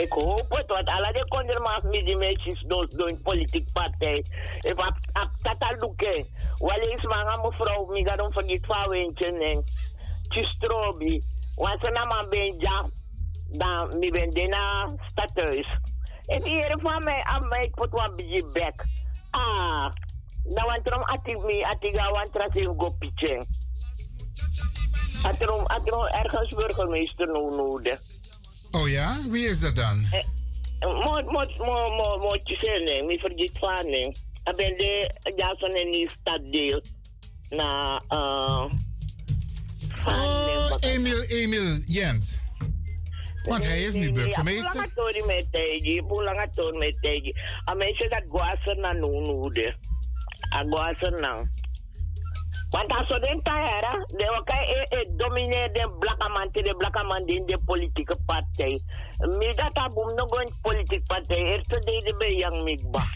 Ik hoop het, want alle de kondermaas met die meisjes door een politiek partij. Ik heb ap tata luke. Wel eens maar mevrouw, mi ga dan vergiet van wentje en tjustrobi. Want ze namen ben ja, dan mi ben dena stadhuis. En die heren van mij, aan mij, ik moet wat beetje bek. Ah, dan want erom atik mi, atiga want trasing go pitching. Atrom, atrom ergens burgemeester no nodig. Oh ja? Wie is dat dan? Mo, mo, mo, mo, mo, tjusene, mi vergiet van ne. Ik ben de, ja, zo'n in die staddeel. Na, eh... Oh, Emil, Emil Jens. Want hij is nu burgemeester. Pulang atori met teji, pulang atori met teji. A mensen dat guasen na nunude. A guasen na. Want als we den tijera, de wakai e, e domineer den blakke man te de blakke man in de politieke partij. Mi dat abum no gon politieke partij, er te deden bij yang mikba.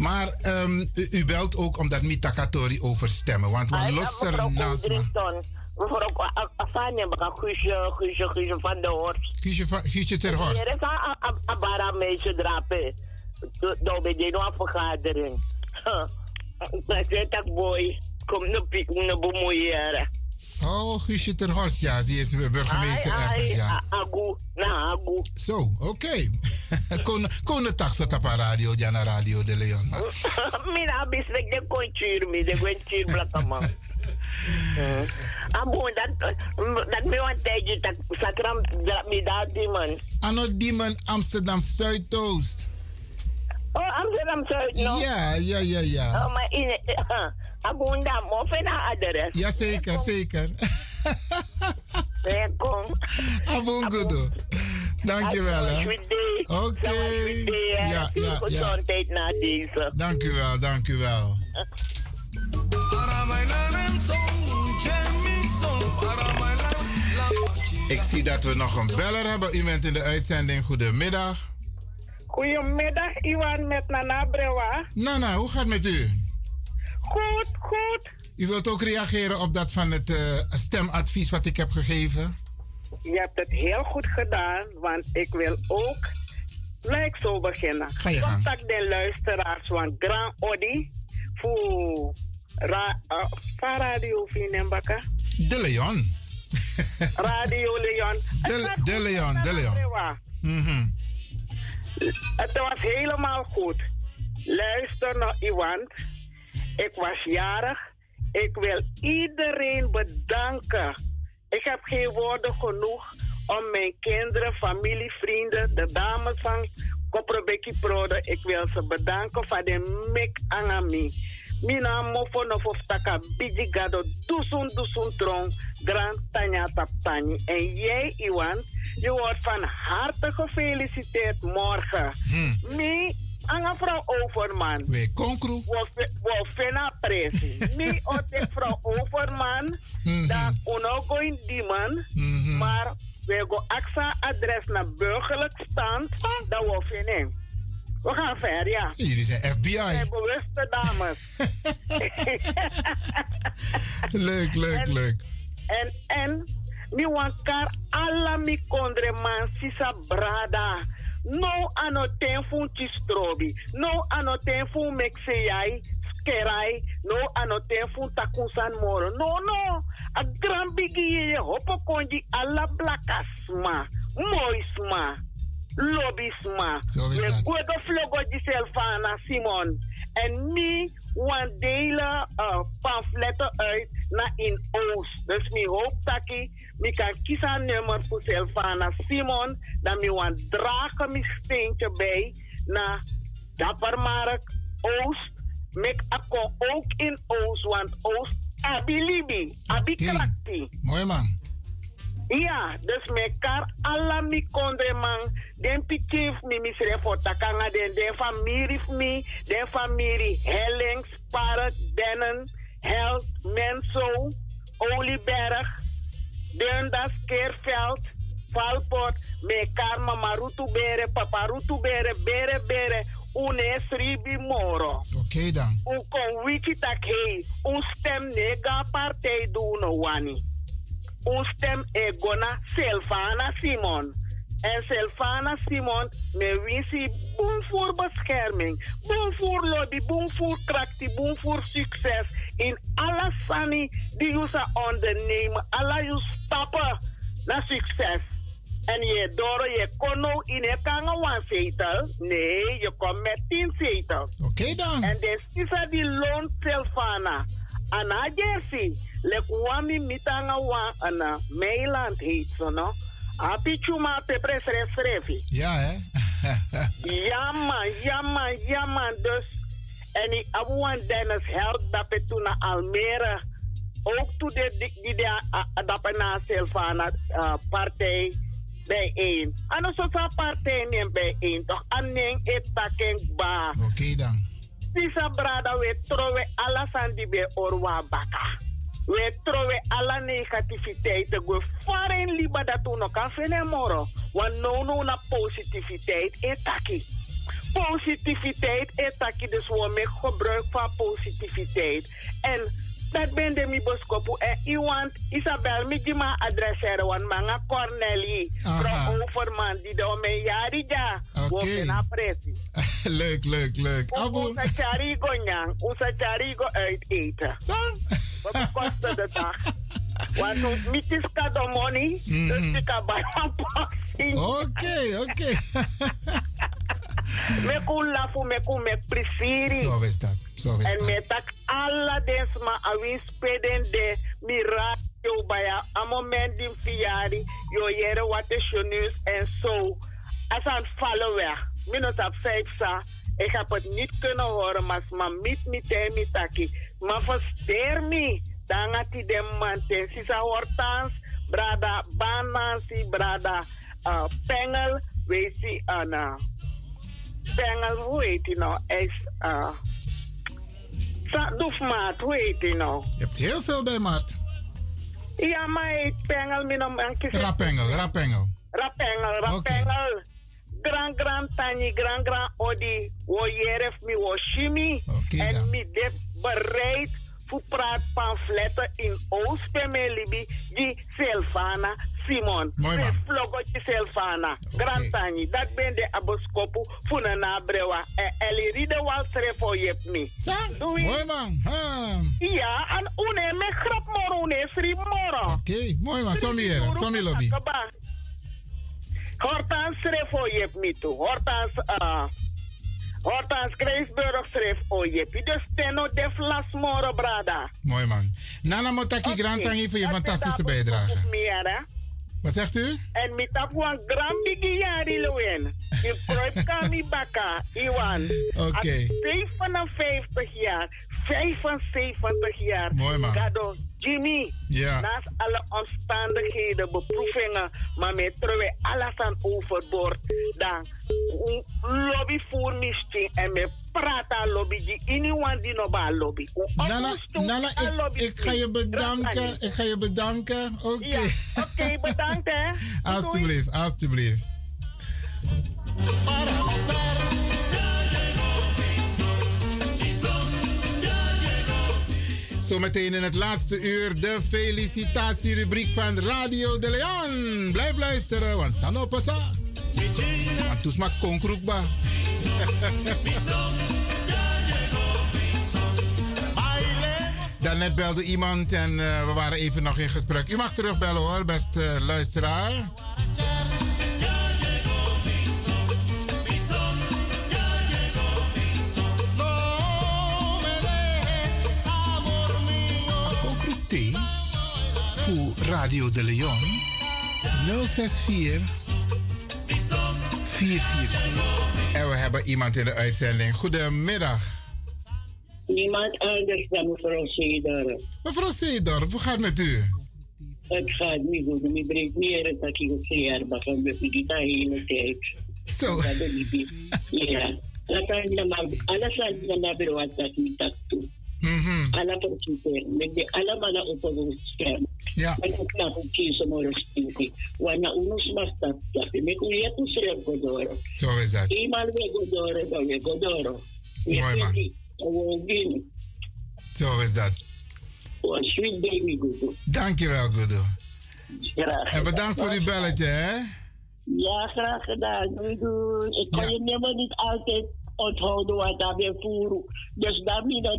Maar ehm, u, u belt ook omdat Mitakatori over stemmen. Want we lossen naast me. Mevrouw Afanya, maar Guusje, Guusje, Guusje van der Horst. Guusje, ter Horst. Er is een bara meisje drapen. Door bij nog vergadering. Dat is dat boy. Kom nu piek, nu bemoeien. Oh, Guusje ter Horst, ja. Die is burgemeester Ai, ergens, ai, ja. Agu, na agu. Zo, oké. Kon Kon taxa tapa radio, Jana Radio de Leon. Mina bisnek de konchir mi, de konchir blakaman. Amo, dat, dat me want tijdje, dat sakram dat me dat die man. Ano Diemen, Amsterdam Zuidoost. Oh, Amsterdam Zuid, no? Ja, ja, ja, ja. Oh, maar in, Agunda, mo, fena adres. Jazeker, zeker. Welkom. Abongodo. Dankjewel, hè. Oké. Ja, ja, ja. Gezondheid na deze. Dank u wel, dank u wel. Ik zie dat we nog een beller hebben. U bent in de uitzending. Goedemiddag. Goedemiddag, Iwan met Nana Brewa. Nana, hoe gaat het met u? Goed, goed. U wilt ook reageren op dat van het eh, stemadvies wat ik heb gegeven? Je hebt het heel goed gedaan, want ik wil ook gelijk zo beginnen. Ga je gang. Contact de luisteraars van Grand Odi voor ra, uh, Radio Vinembaka. De Leon. Radio Leon. De, de Leon, de Leon. Mhm. Het was helemaal goed. Luister naar Iwan. Ik was jarig. Ik wil iedereen bedanken. Ik heb geen woorden genoeg om mijn kinderen, familie, vrienden, de dames van Koprebeki Prode. Ik wil ze bedanken voor de mik angami. Mina mofo no of taka bidi gado dusun dusun trong grand tanya taptani. En jij, Iwan, je wordt van harte gefeliciteerd morgen. Mi, anga vrouw Overman. We konkru. We fena presi. Mi ote vrouw Overman. Dan uno go in die man. Maar we go axa adres naar burgerlijk stand. Dat we vinden. We gaan ver, ja. Jullie zijn FBI. Bewuste dames. leuk, leuk, En- leuk. En, en, mi wankar alla mi kondre man sisa brada. No ano ten fun chistrobi. No ano ten fun mexeyai, skerai. No ano ten fun takunsan moro. No, no. A gran bigi ye hopo konji alla blakasma. Moisma. Lobisma. We dat. goede vloggo Giselfana Simon. En mi wan delen uh, pamfletten uit naar in Oost. Dus mi hoop dat ik kan kiezen een nummer voor Silvana Simon. Dan mi wan dragen mi steentje bij naar Dappermark Oost. Mek akko ook in Oost, want Oost abilibi, abikrakti. Mooi man. Ja, dus mekar alla mi kondre man. Den pikif mi misre den den familie mi, den familie Hellings, Park, Dennen, Held, Menso, Olieberg, Dundas, Keerveld, Valport, mekar mama Rutu Bere, papa Rutu Bere, Bere Bere, une sribi moro. Oké dan. Un kon wiki tak hei, un stem nega partij doen wani. Un stem e gona Silvana Simon. En Silvana Simon, me wisi boem voor bescherming, boem voor lobby, boem voor krachtie, boem voor succes. In alle sani die je zou ondernemen, alle je stappen naar succes. En je door je kon nou in een kangen one zetel. Nee, je komt met tien zetels. Oké dan. En de sisa die loont Silvana. Ana Jersey. Lek wami mitanga wa ana Meiland heet ze no. Api chuma pepres resrefi. Ja, hè? Ja man, ja man, ja man. Dus. En ik abuan Dennis Held dat het toen naar Almere. Ook toen de, die, die, die ah, dat na Silvana uh, partij bijeen. En zo'n partij neemt bijeen. Toch? En neem het takken ba. Oké dan. Sisa brada we trowe alla sandi be orwa baka. We trowe alla negativiteit. We faren liba dat we nog vinden moro. Want no no na positiviteit etaki. Positiviteit etaki. Dus we maken gebruik van positiviteit. En Dat ben de mi boskopu. En iemand, Isabel, mi die ma adresseren, want manga Corneli. Pro Overman, die de ome jari ja. Woke na presi. leuk, leuk, leuk. Abu. Usa charigo nyang, usa charigo uit eten. Wat kost de dag? Want ons kado money, Mhm. dus ik kan bij een passing. Oké, oké. Me ku lafu, me ku me prisiri. Zo is dat. Zo is En dat. me tak alla dens ma awin speden de mira yo baya a moment din fiari yo yere wate shonus en zo. As aan follower. Minus op vijf sa. Ik heb het niet kunnen horen, maar ma mit mi te mi taki. Maar versteer me. Dan gaat die dem man sisa hortans. Brada banansi, brada uh, pengel. Weet je, aan uh, pengel, hoe heet die nou? Is, uh, Sa- Doefmaat, hoe heet die nou? Je hebt heel veel bij Maart. Ja, maar heet pengel, min om een keer. Rapengel, rapengel. Rapengel, rapengel. Gran gran tani, gran gran odi. Wo jeref mi wo shimi. en mi de bereid voor praat pamfletten in Oost Libi. Die Silvana Simon. Mooi man. Vlogotje Silvana. Gran tani. Dat ben de aboskopu voor een nabrewa. En Eliride Walsre voor mi. Doei. Mooi man. Ha. Ja, en une me grap moro, une sri moro. Oké, mooi man. Som hier, hier lobby. Hortans schreef o jep mi toe. Hortans, uh, Hortans Krijsburg schreef o jep. Dus tenno def las moro, brada. Mooi man. Nana Motaki Grand Tangi voor je fantastische bijdrage. Wat zegt u? En mi tap wan gram bigi jari loen. In proip kami baka, Iwan. Oké. 57 jaar, 75 jaar. Mooi, man. Kado Jimmy. Ja. Naast alle omstandigheden, beproevingen, maar met terwijl alles aan overboord. Dan lobby voor misting en met prata lobby. Die iemand die nog bij lobby. Nana, Nana ik, lobby ik ga je bedanken. Ik ga je bedanken. Oké. Ja, oké, bedankt hè. Alsjeblieft, alsjeblieft. Zometeen in het laatste uur de felicitatierubriek van Radio de Leon. Blijf luisteren, want Sano Pasa. Want toes maar konkroekba. Daarnet belde iemand en eh, we waren even nog in gesprek. U mag terugbellen hoor, beste luisteraar. Radio de Leon 064 444. En we hebben iemand in de uitzending. Goedemiddag. Niemand anders dan mevrouw Seedorf. Mevrouw Seedorf, hoe gaat het met u? Het gaat niet goed. Ik breek meer dan ik het jaar begin. We doen de hele tijd. Zo. Ja. We maar alles aan de naber wat dat niet dat toe. Alla computer. Met de alle mannen op een scherm. Ja. Mag ook kiezen maar een stukje. Wanneer unos mas. Ik kon je toen schrijven godoro. Zo is dat. Eenmaal weer godoro, dan weer godoro. Mooi man. Zo is dat. Oh, sweet baby Gudu. Dankjewel, Gudu. Graag En bedankt voor uw belletje, hè? Ja, graag gedaan. Doei, doei. Ik kan je nummer niet altijd onthouden wat daar weer voeren. Dus dan moet je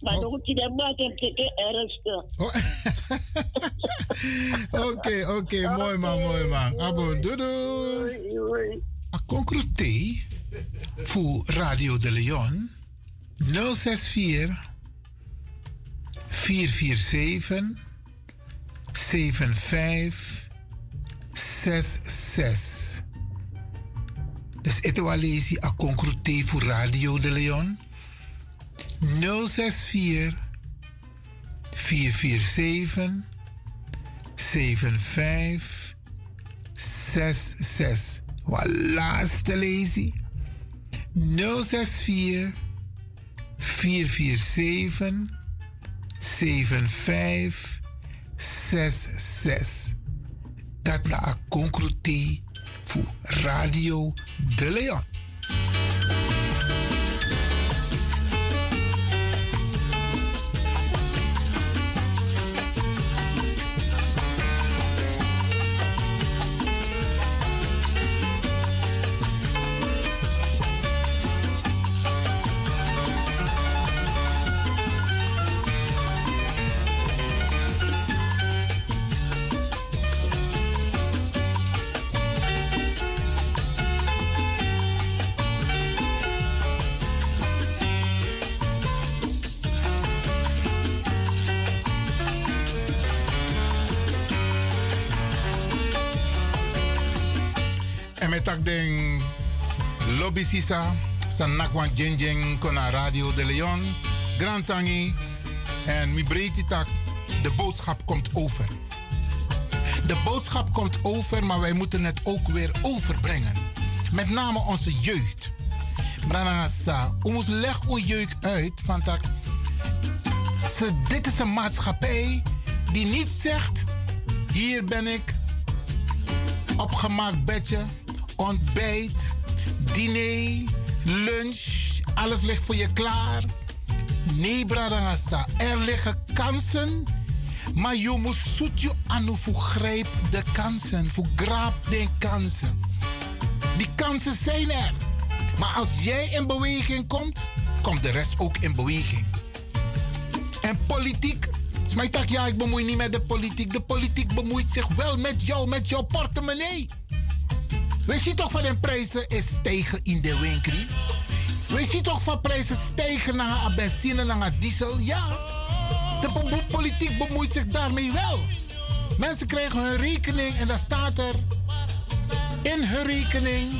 maar. Maar dan moet maat en tikken ernstig. Oké, oké, mooi man, mooi man. Abon, doei doei. A concrete voor Radio de Leon 064 447 75 66. Dus het was a concrete voor Radio de Leon 064 447 75 66. Wat laatste lezen 064 447 75 66. Dat na een concrete voor Radio de Leon. Lobby Sisa, San Nakwan Jenjeng Kona Radio de Leon, Grand Tangi en mi breedte tak. De boodschap komt over. De boodschap komt over, maar wij moeten het ook weer overbrengen. Met name onze jeugd. Branagasa, ons leg ons jeugd uit van dat dit is een maatschappij die niet zegt: hier ben ik, opgemaakt bedje, ontbijt, diner, lunch, alles ligt voor je klaar. Nee, Bradangasa, er liggen kansen, maar je moet zoet je aan hoe grijp de kansen, voor graap de kansen. Die kansen zijn er. Maar als jij in beweging komt, komt de rest ook in beweging. En politiek, Smijtak, ja, ik bemoei niet met de politiek. De politiek bemoeit zich wel met jou, met jouw portemonnee. Weet je toch van de prijzen is stijgen in de winkel? Weet je toch van prijzen stijgen naar benzine, naar diesel? Ja, de po- politiek bemoeit zich daarmee wel. Mensen krijgen hun rekening en daar staat er in hun rekening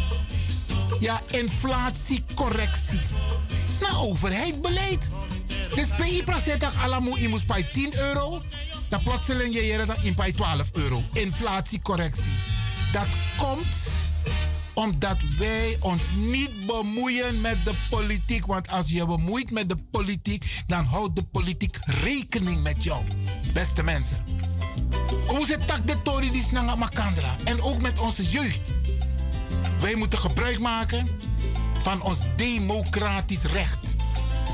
ja, inflatiecorrectie. Nou, overheid beleid. Dus PI zegt dat alamu imus bij 10 euro. Dan plotseling je dat in bij 12 euro. Inflatiecorrectie. Dat komt omdat wij ons niet bemoeien met de politiek. Want als je bemoeit met de politiek, dan houdt de politiek rekening met jou. Beste mensen. Hoe zit tak de Tory die snanga makandra? En ook met onze jeugd. Wij moeten gebruik maken van ons democratisch recht.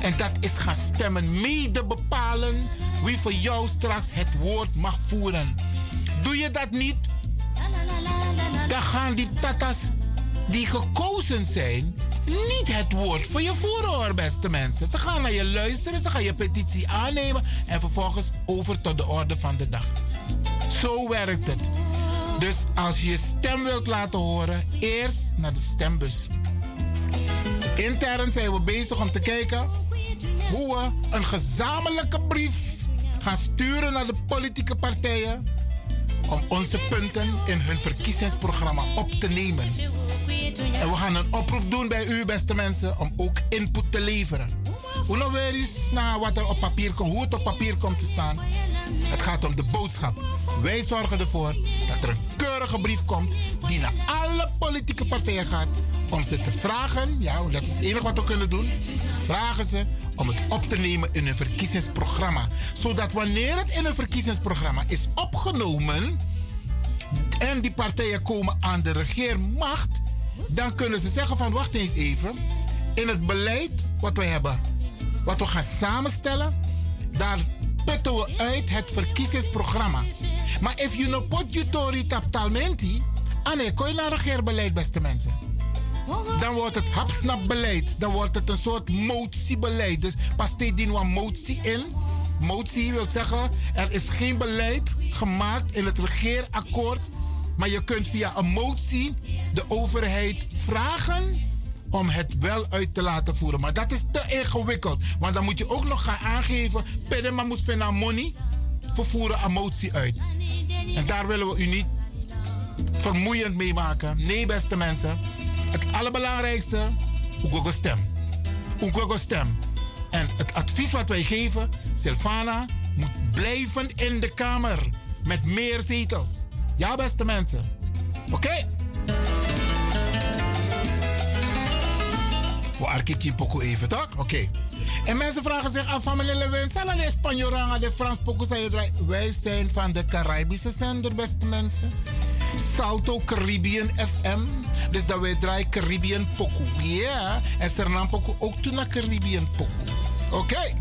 En dat is gaan stemmen. Mede bepalen wie voor jou straks het woord mag voeren. Doe je dat niet, dan gaan die tatas die gekozen zijn niet het woord voor je voeren hoor, beste mensen. Ze gaan naar je luisteren, ze gaan je petitie aannemen en vervolgens over tot de orde van de dag. Zo werkt het. Dus als je je stem wilt laten horen, eerst naar de stembus. Intern zijn we bezig om te kijken hoe we een gezamenlijke brief gaan sturen naar de politieke partijen om onze punten in hun verkiezingsprogramma op te nemen. En we gaan een oproep doen bij u, beste mensen, om ook input te leveren. Hoe nou weer eens naar wat er op papier komt, hoe het op papier komt te staan. Het gaat om de boodschap. Wij zorgen ervoor dat er een keurige brief komt die naar alle politieke partijen gaat om ze te vragen, ja, dat is het enige wat we kunnen doen, vragen ze om het op te nemen in hun verkiezingsprogramma. Zodat wanneer het in een verkiezingsprogramma is opgenomen en die partijen komen aan de regeermacht, dan kunnen ze zeggen van wacht eens even, in het beleid wat we hebben, wat we gaan samenstellen, daar putten we uit het verkiezingsprogramma. Maar if you no put you tori taptalmenti, ah nee, kon je naar regeerbeleid, beste mensen. Dan wordt het hapsnapbeleid. Dan wordt het een soort motiebeleid. Dus pas die een motie in. Motie wil zeggen, er is geen beleid gemaakt in het regeerakkoord. Maar je kunt via een motie de overheid vragen om het wel uit te laten voeren. Maar dat is te ingewikkeld. Want dan moet je ook nog gaan aangeven, Pedema moet vinden money. Vervoeren een motie uit. En daar willen we u niet vermoeiend mee maken. Nee, beste mensen. Het allerbelangrijkste, Oegogo stem. Oegogo stem. En het advies wat wij geven, Silvana moet blijven in de Kamer. Met meer zetels. Ja, beste mensen. Oké? We arkiki poco even, toch? Oké. En mensen vragen zich af van meneer Lewin, zijn de Spanjoranga, de Frans poco zijn Wij zijn van de Caribische zender, beste mensen. Salto Caribbean FM. Dus dat wij draaien Caribbean poco. Ja. En Suriname poco ook toen naar Caribbean poco. Oké.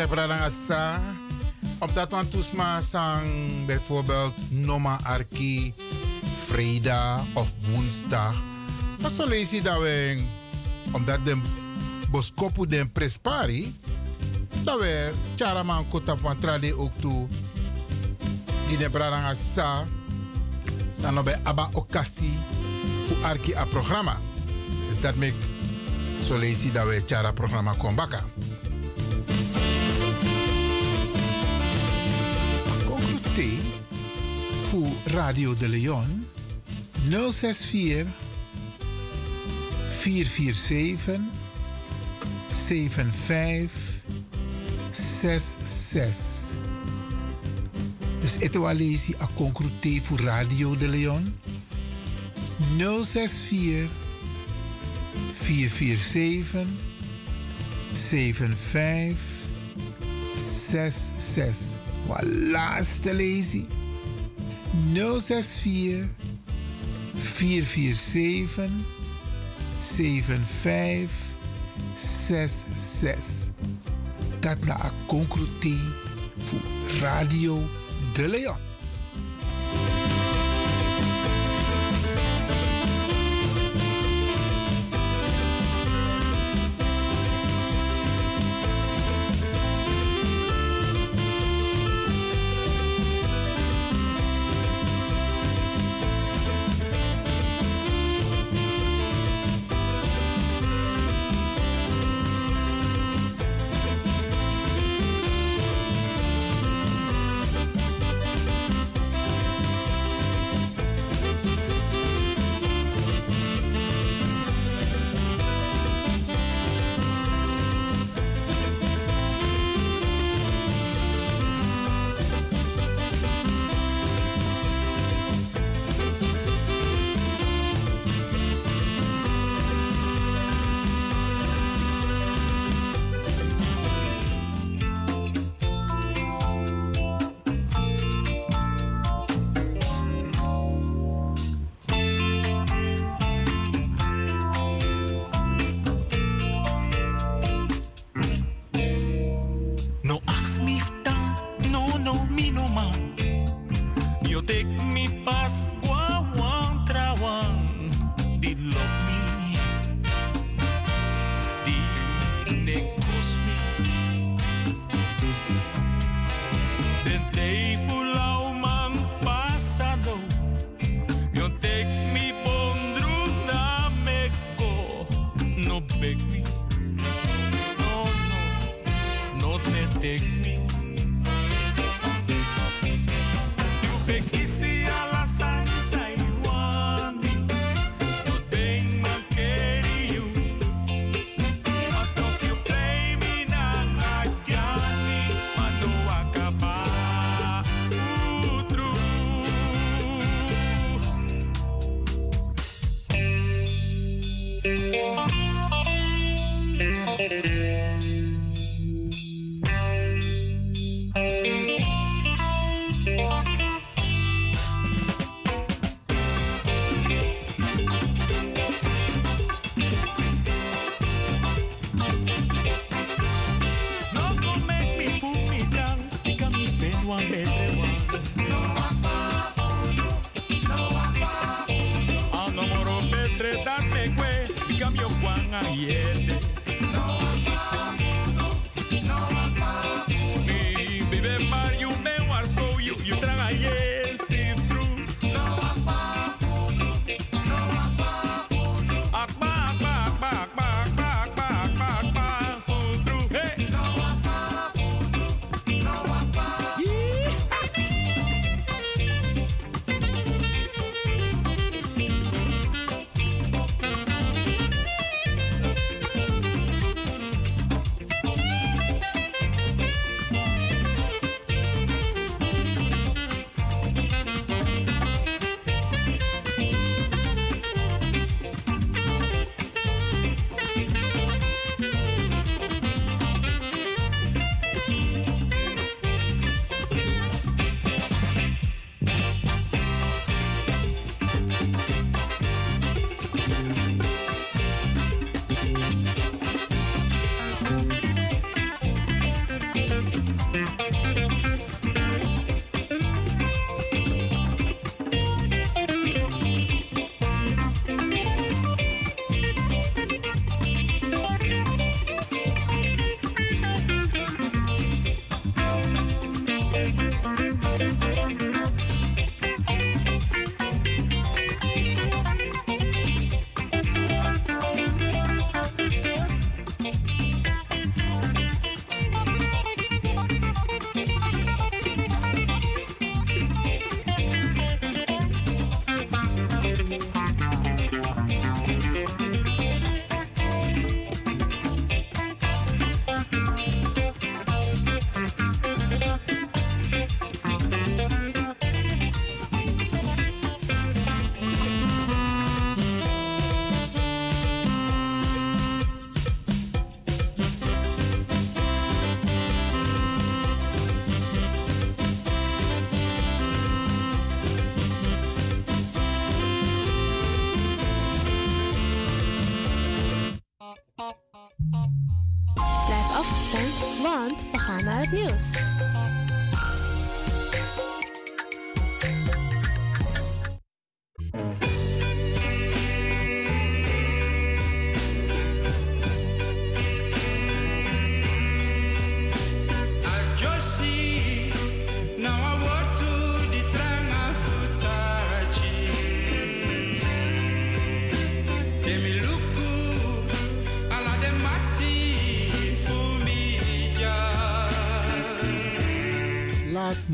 zeg Bradangasa. Op dat want toesma bijvoorbeeld Noma Arki, Freda of Woensdag. Maar zo lees je dat we, omdat de boskopu den prespari, dat we charaman kota van trade ook toe. Die de zijn nou bij Abba Okasi, voor Arki a programma. Dus dat me? zo lees je dat we chara programma kombaka. voor Radio de Leon 064 447 7566. Dus etoalesi a concrete voor Radio de Leon 064 447 7566. Maar laatste lezing. 064 447 7566. Dat na een concrete voor Radio De Leon.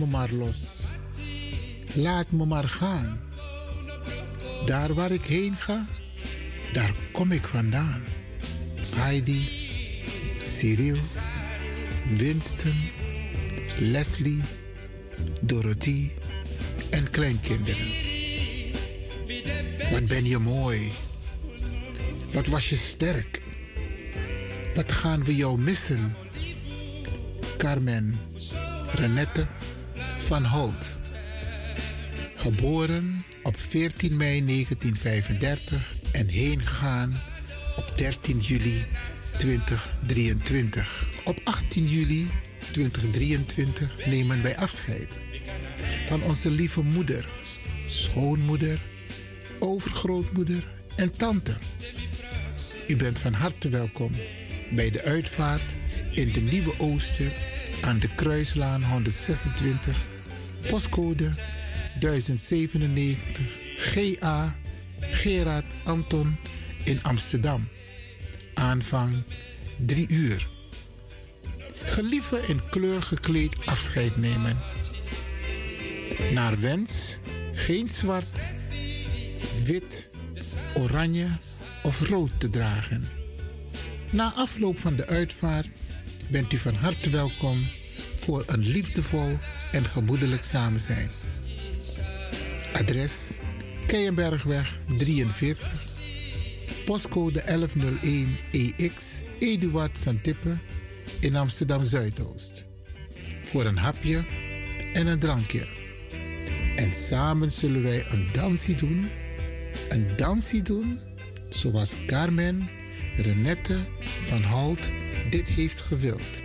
me maar los. Laat me maar gaan. Daar waar ik heen ga, daar kom ik vandaan. Heidi, Cyril, Winston, Leslie, Dorothy en kleinkinderen. Wat ben je mooi. Wat was je sterk. Wat gaan we jou missen? Carmen, Renette, van Holt. Geboren op 14 mei 1935 en heen gegaan op 13 juli 2023. Op 18 juli 2023 nemen wij afscheid van onze lieve moeder, schoonmoeder, overgrootmoeder en tante. U bent van harte welkom bij de uitvaart in de Nieuwe Ooster aan de Kruislaan 126 postcode 1097 GA Gerard Anton in Amsterdam. Aanvang 3 uur. Gelieve in kleur gekleed afscheid nemen. Naar wens geen zwart, wit, oranje of rood te dragen. Na afloop van de uitvaart bent u van harte welkom voor een liefdevol en gemoedelijk samen zijn. Adres Keienbergweg 43, postcode 1101 EX Eduard Santippe in Amsterdam Zuidoost. Voor een hapje en een drankje. En samen zullen wij een dansie doen. Een dansie doen zoals Carmen Renette van Holt dit heeft gewild.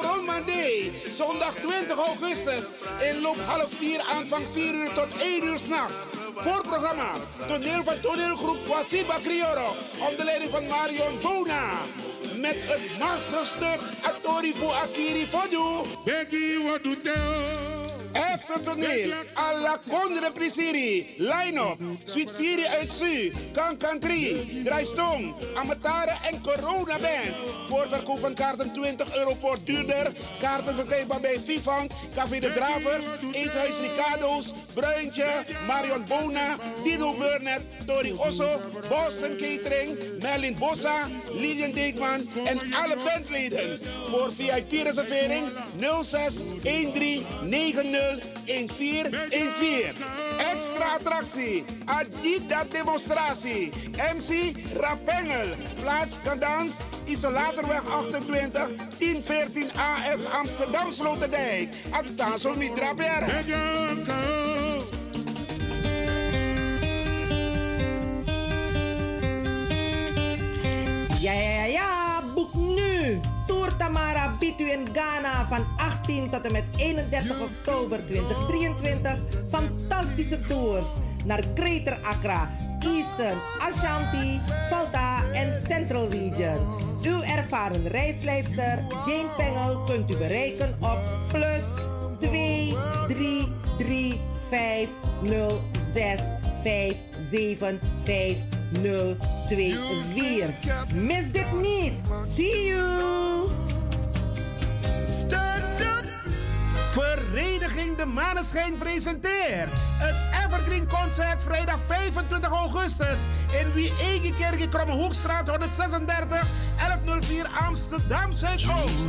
Monday. Zondag 20 augustus. In loop half 4 aanvang 4 uur tot 1 uur s'nachts. Voorprogramma. Toneel van toneelgroep Wasiba Crioro. Onder leiding van Marion Bona. Met het machtige stuk Atori Akiri Fodu. Efter toneel, alla Condre Prisiri, line-up, Suite 4 uit Su, Kankan 3, Draaistong, Amatare en Corona Band. Voorverkoop van kaarten 20 euro per duurder. Kaarten verkrijgbaar bij Vivant, Café de Dravers, Eethuis Ricardo's, Bruintje, Marion Bona, Dino Burnett, Tori Osso, Boston Catering, Merlin Bossa, Lilian Deekman en alle bandleden. Voor VIP-reservering 06 13 90 1414. Extra attractie, Adidas demonstratie. MC Rapengel, plaats Kadans, Isolatorweg 28, 1014 AS Amsterdam Sloterdijk. Atansel Mitra ja, ja, ja. Boek nu. Tamara biedt u in Ghana van 18 tot en met 31 oktober 2023 fantastische tours naar Greater Accra, Eastern, Ashanti, Volta en Central Region. Uw ervaren reisleidster Jane Pengel kunt u bereiken op plus 2 3 3 5 0 6 5 7 5 024. Mis dit niet. See you. Stand up! Vereniging De Maneschijn presenteert het Evergreen Concert vrijdag 25 augustus in Wie in Kromme Hoekstraat 136 1104 Amsterdam Zuidoost.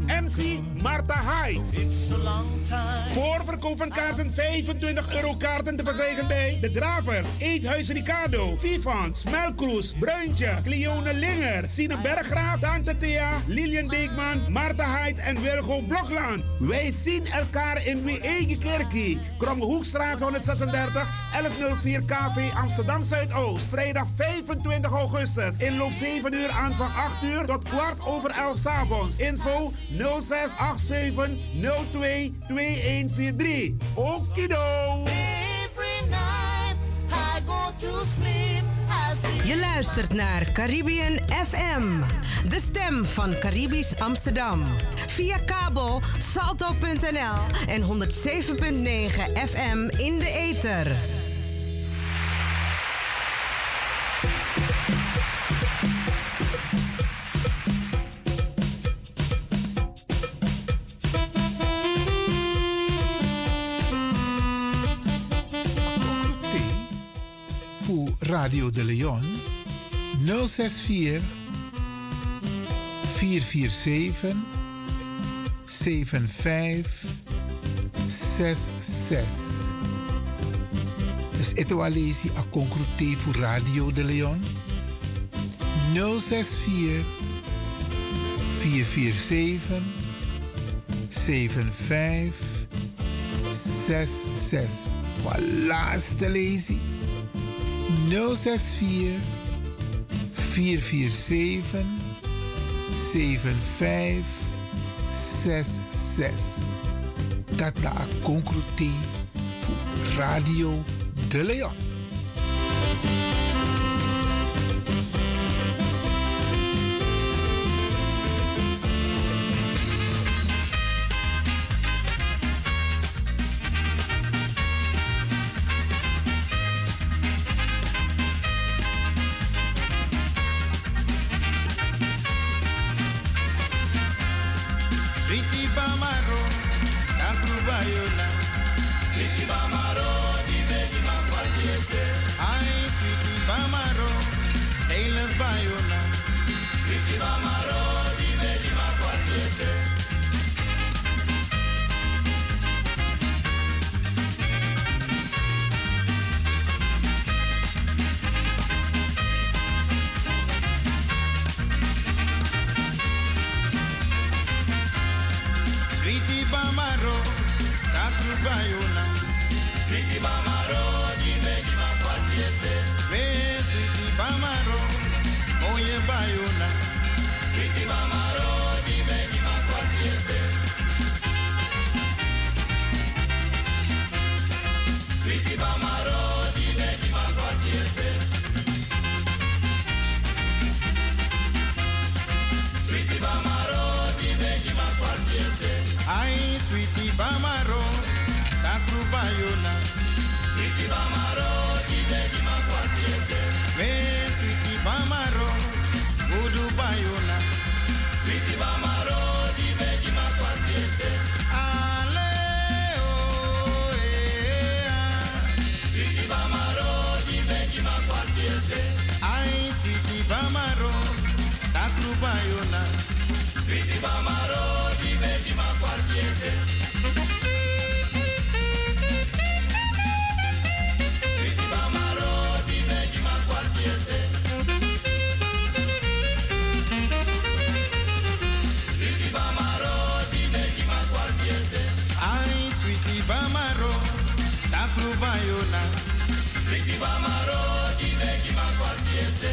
MC Marta Hyde. Voorverkoop van kaarten 25 euro kaarten te verkrijgen bij De Dravers, Eethuis Ricardo, Vivans, Melkroes, Bruintje, Cleone Linger, Sine Berggraaf, Tante Thea, Lilian Deekman, Marta Hyde en Wilgo Blokland. Wij zien elkaar in Wie Eigen Kerkie, Kromme Hoekstraat 136, 1104 KV Amsterdam Zuidoost. Vrijdag 25 augustus. Inloop 7 uur aan van 8 uur tot kwart over 11 's avonds. Info 0687 02 2143. Okido! Je luistert naar Caribbean FM, de stem van Caribisch Amsterdam. Via kabel salto.nl en 107.9 FM in de ether. Radio de Leon 064 447 75 66. Dus ito alesi a concrete voor Radio de Leon 064 447 75 66. Wat laatste lezen. 064 447 7566. Dat na concrete voor Radio de Leon. Sweetie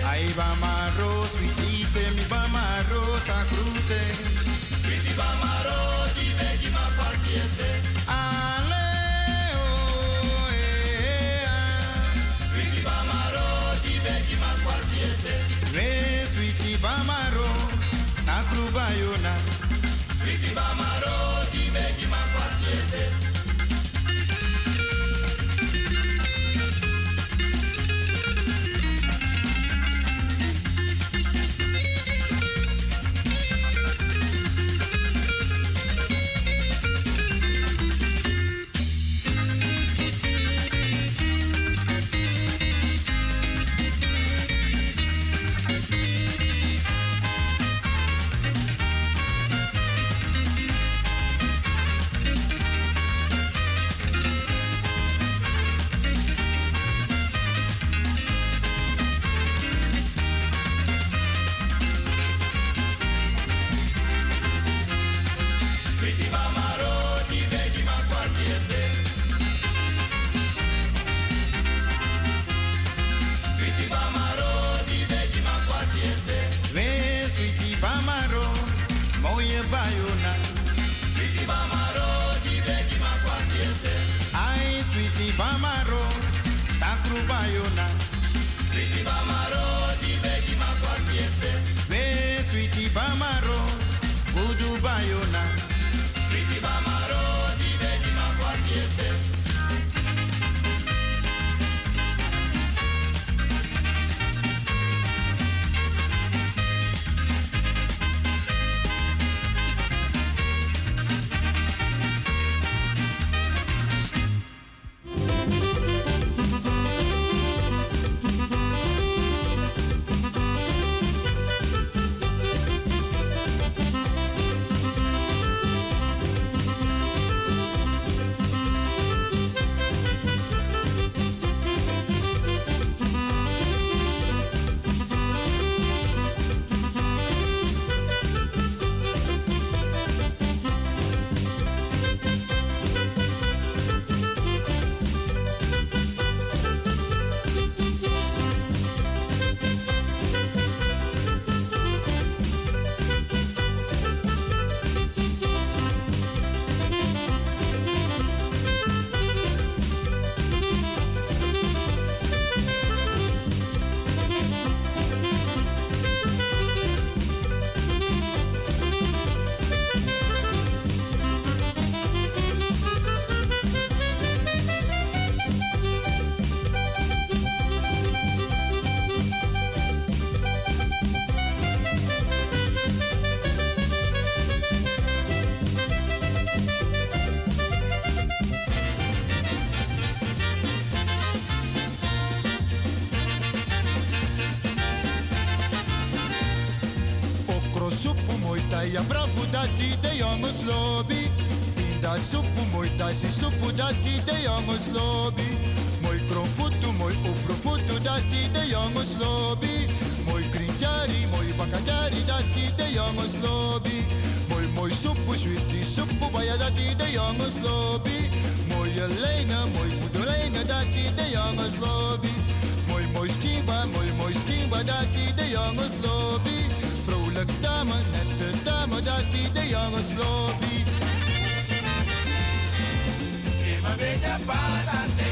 Ay, Bamaro. Sweetie temi Bamaro, Takrute. Kwaliete. ja de jongens lobby. Pinda soepu, mooi tassie soepu dat die de jongens lobby. Mooi kromfutu, mooi oprofutu dat die de jongens lobby. Mooi krintjari, mooi bakatjari dat die de jongens lobby. Mooi mooi soepu, sweetie soepu, baya dat die de jongens lobby. Mooie lijnen, mooi voedolijnen dat die de jongens lobby. Mooi mooi stimba, mooi mooi stimba dat die de jongens lobby. Jongens lobby. Ima bella parante.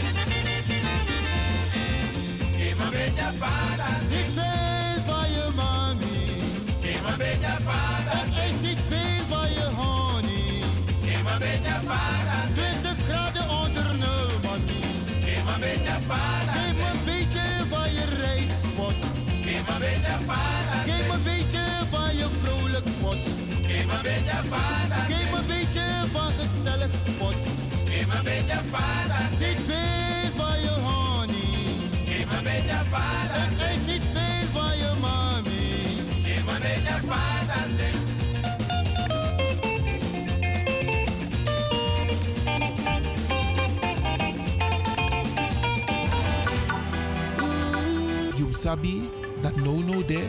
Ima bella parante. Niet veel van je mami. Ima bella parante. Het is niet veel van je honey. Ima bella parante. 20 graden onder nul, mami. Ima bella parante. Geef me een beetje van je rijstpot. Ima bella parante. Geef me een beetje van je vrolijk pot. Ima bella parante. Geef me een beetje van gezellig pot. Ima bella parante. Niet veel van je honey. Ima bella parante. Het is niet veel van je mami. Ima bella parante. You sabi that no no there,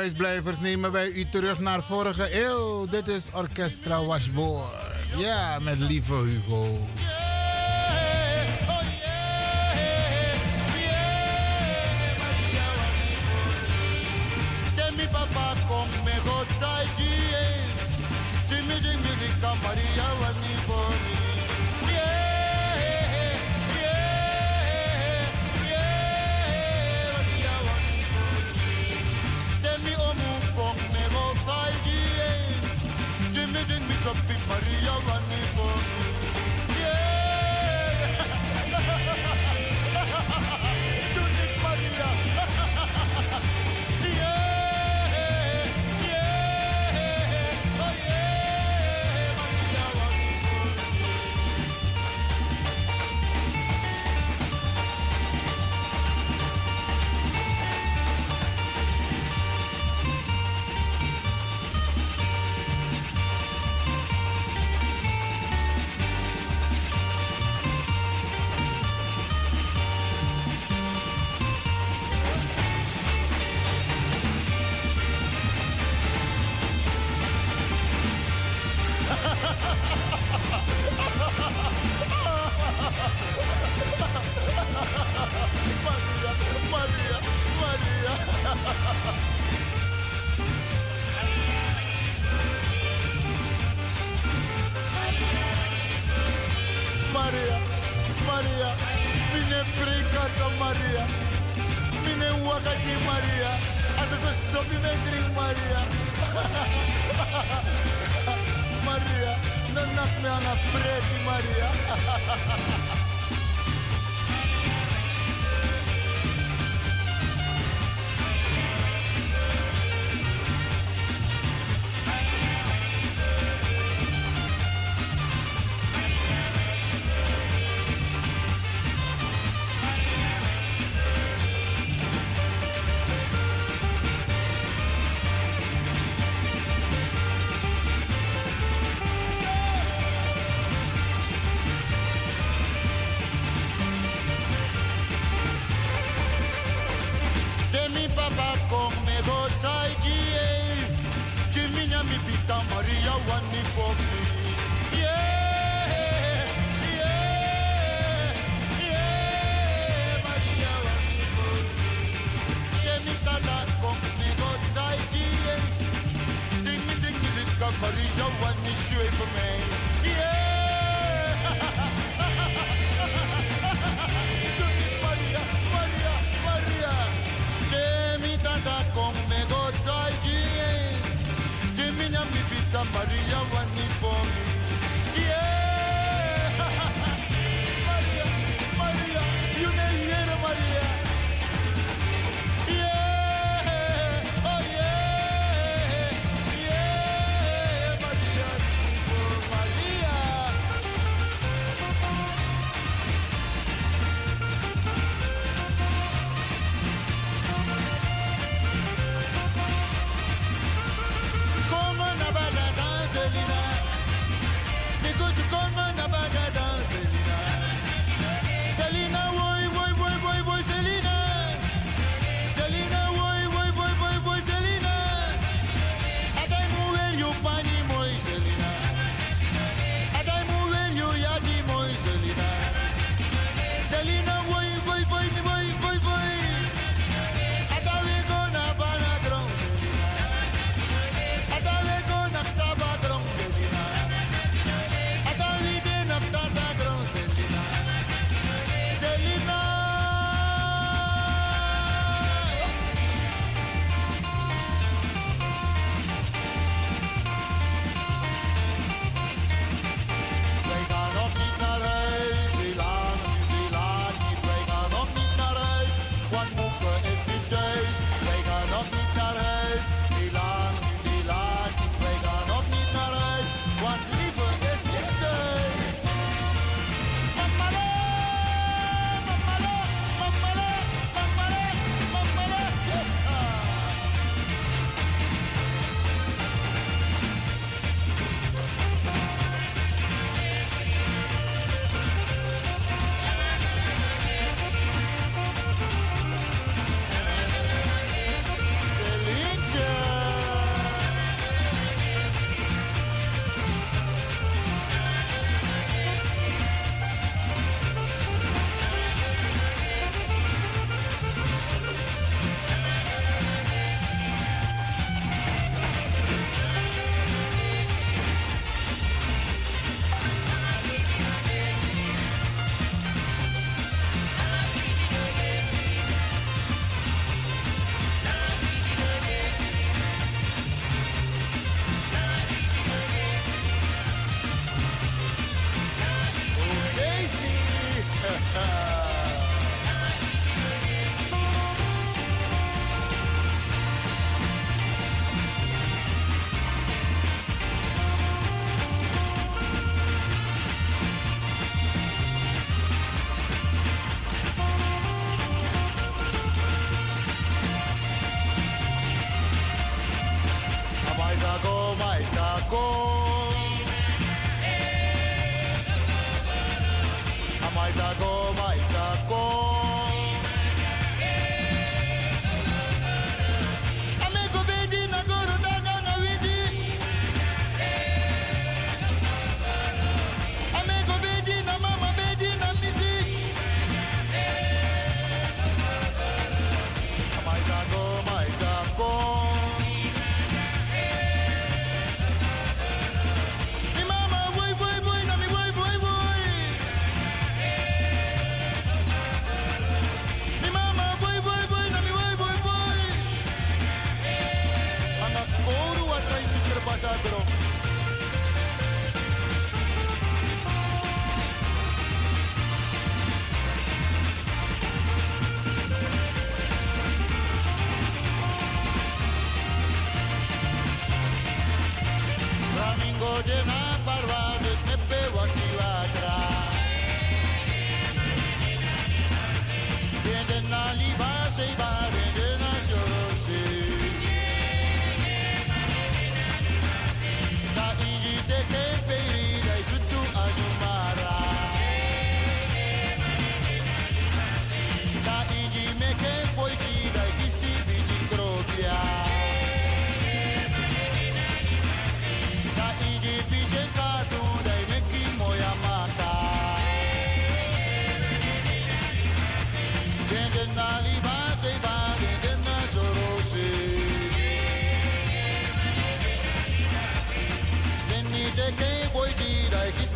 Thuisblijvers nemen wij u terug naar vorige eeuw. Dit is Orchestra Washboard. Ja, met lieve Hugo. Maria one your one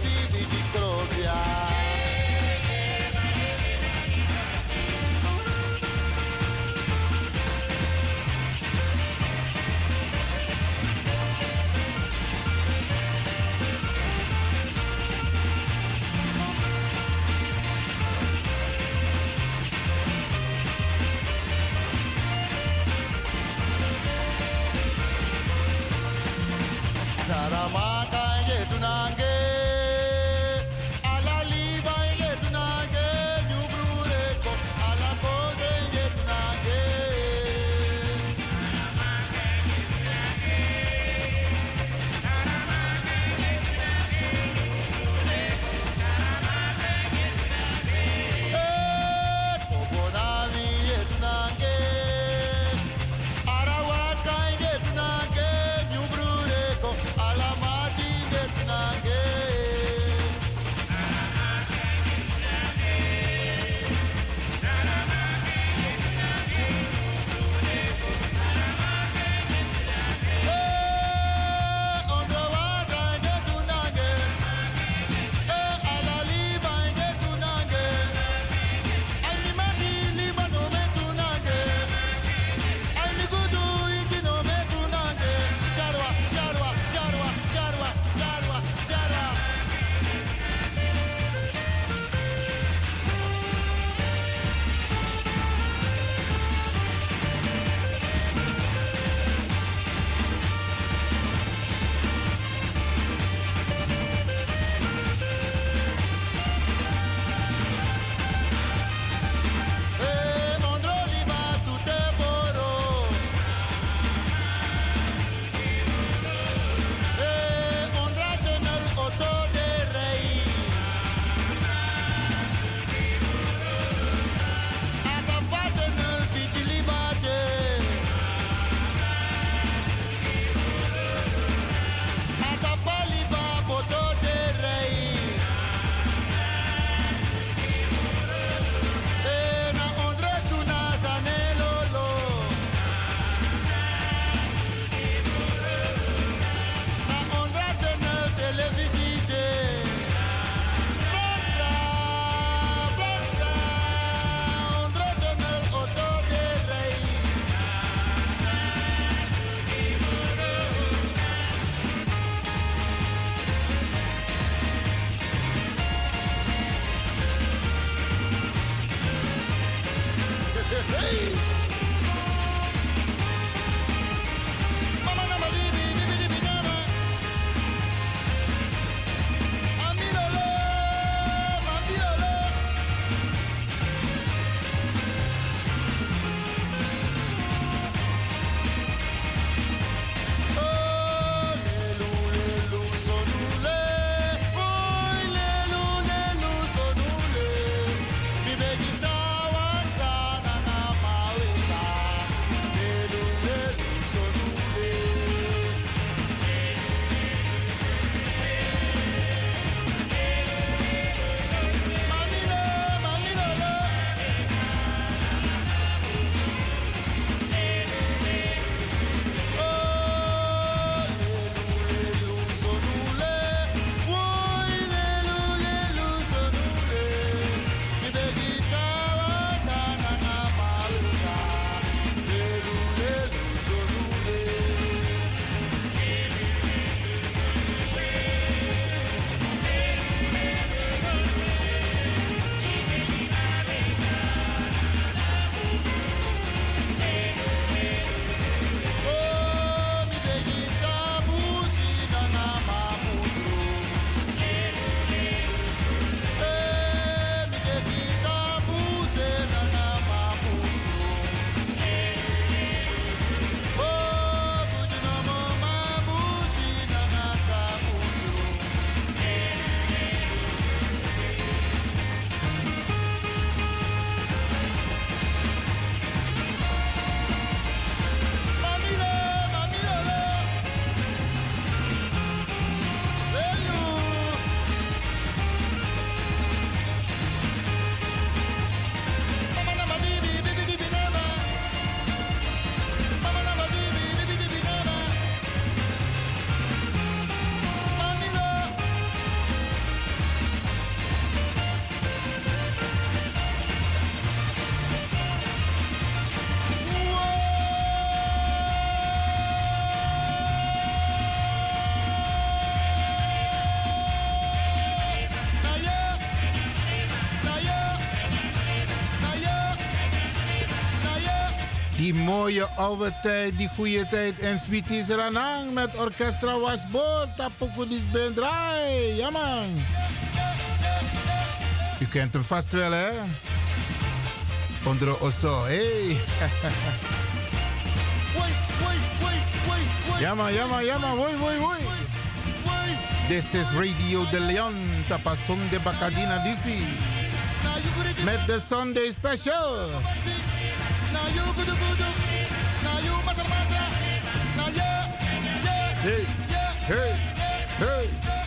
see Die mooie oude tijd, die goede tijd. En Sweeties Ranang met Orchestra Wasboord. Tapokudis Bendraai. Ja man. U kent hem vast wel hè? Ondro Osso, hey. Ja man, ja. Woi, woi, woi. This is Radio de Leon. Tapasong de Bacadina DC. Met de Sunday Special. Now you good good. You yeah, yeah. Hey, hey, hey.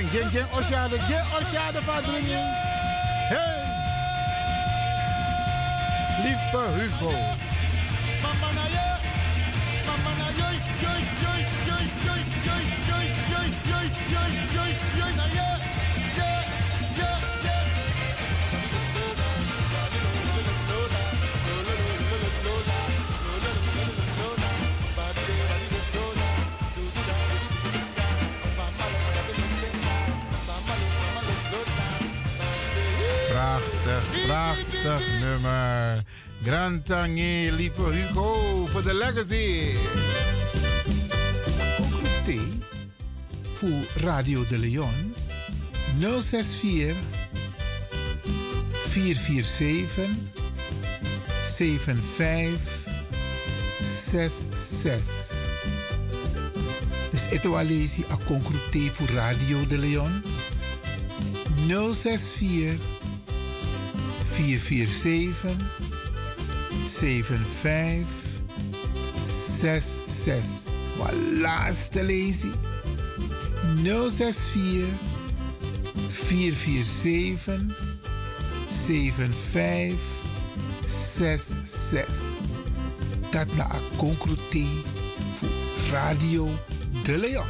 Jeng, jeng, jeng, Oshade, jeng, Oshade, vaderingen. Hey! Lieve Hugo. Mama na yeah. Mama na yoy yoy Prachtig, nummer. Grand Tangier, lieve Hugo, voor de legacy. Concluté voor Radio de Leon 064 447 7566. Dus ito alesi a concluté voor Radio de Leon 064 447 7566. Wat laatste lezen. 064 447 7566. Dat na een concluté voor Radio de Leon.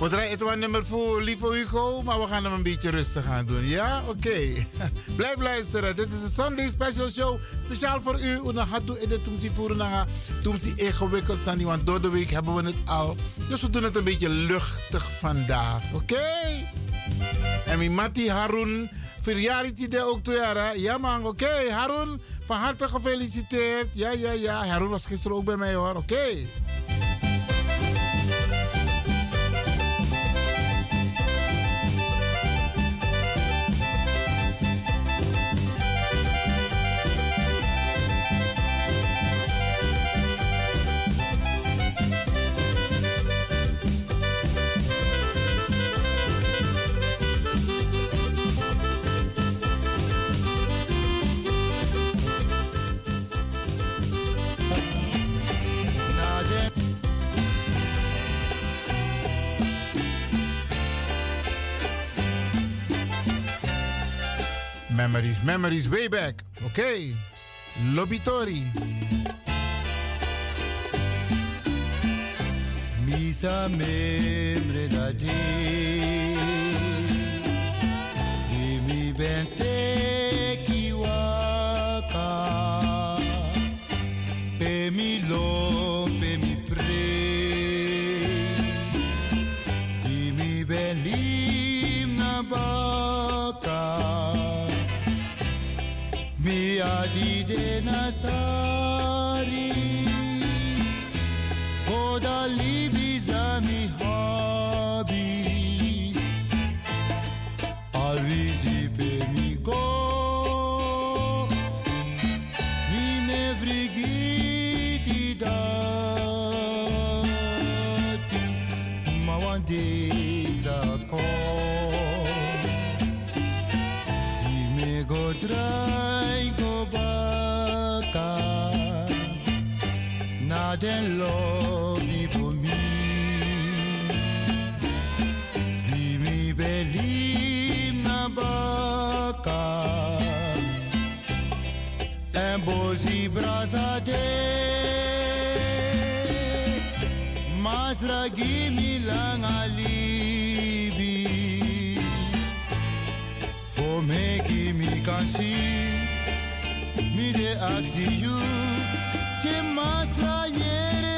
We draaien het een nummer voor lieve Hugo, maar we gaan hem een beetje rustig aan doen. Ja, oké. Blijf luisteren. Dit is een Sunday Special Show. Speciaal voor u. Una hatu edit tumsi voeren tumsi ingewikkeld zijn, want door de week hebben we het al. Dus we doen het een beetje luchtig vandaag. Oké? En mijn Mati Harun, verjaardag de ook toe. Ja man, oké. Harun, van harte gefeliciteerd. Ja, ja, ja. Harun was gisteren ook bij mij hoor. Oké. Memories, way back. Okay. Lobitori. Misa membre da Di mi bente nasa gimilang alibi For making me can see Me de ask you Te mas rayere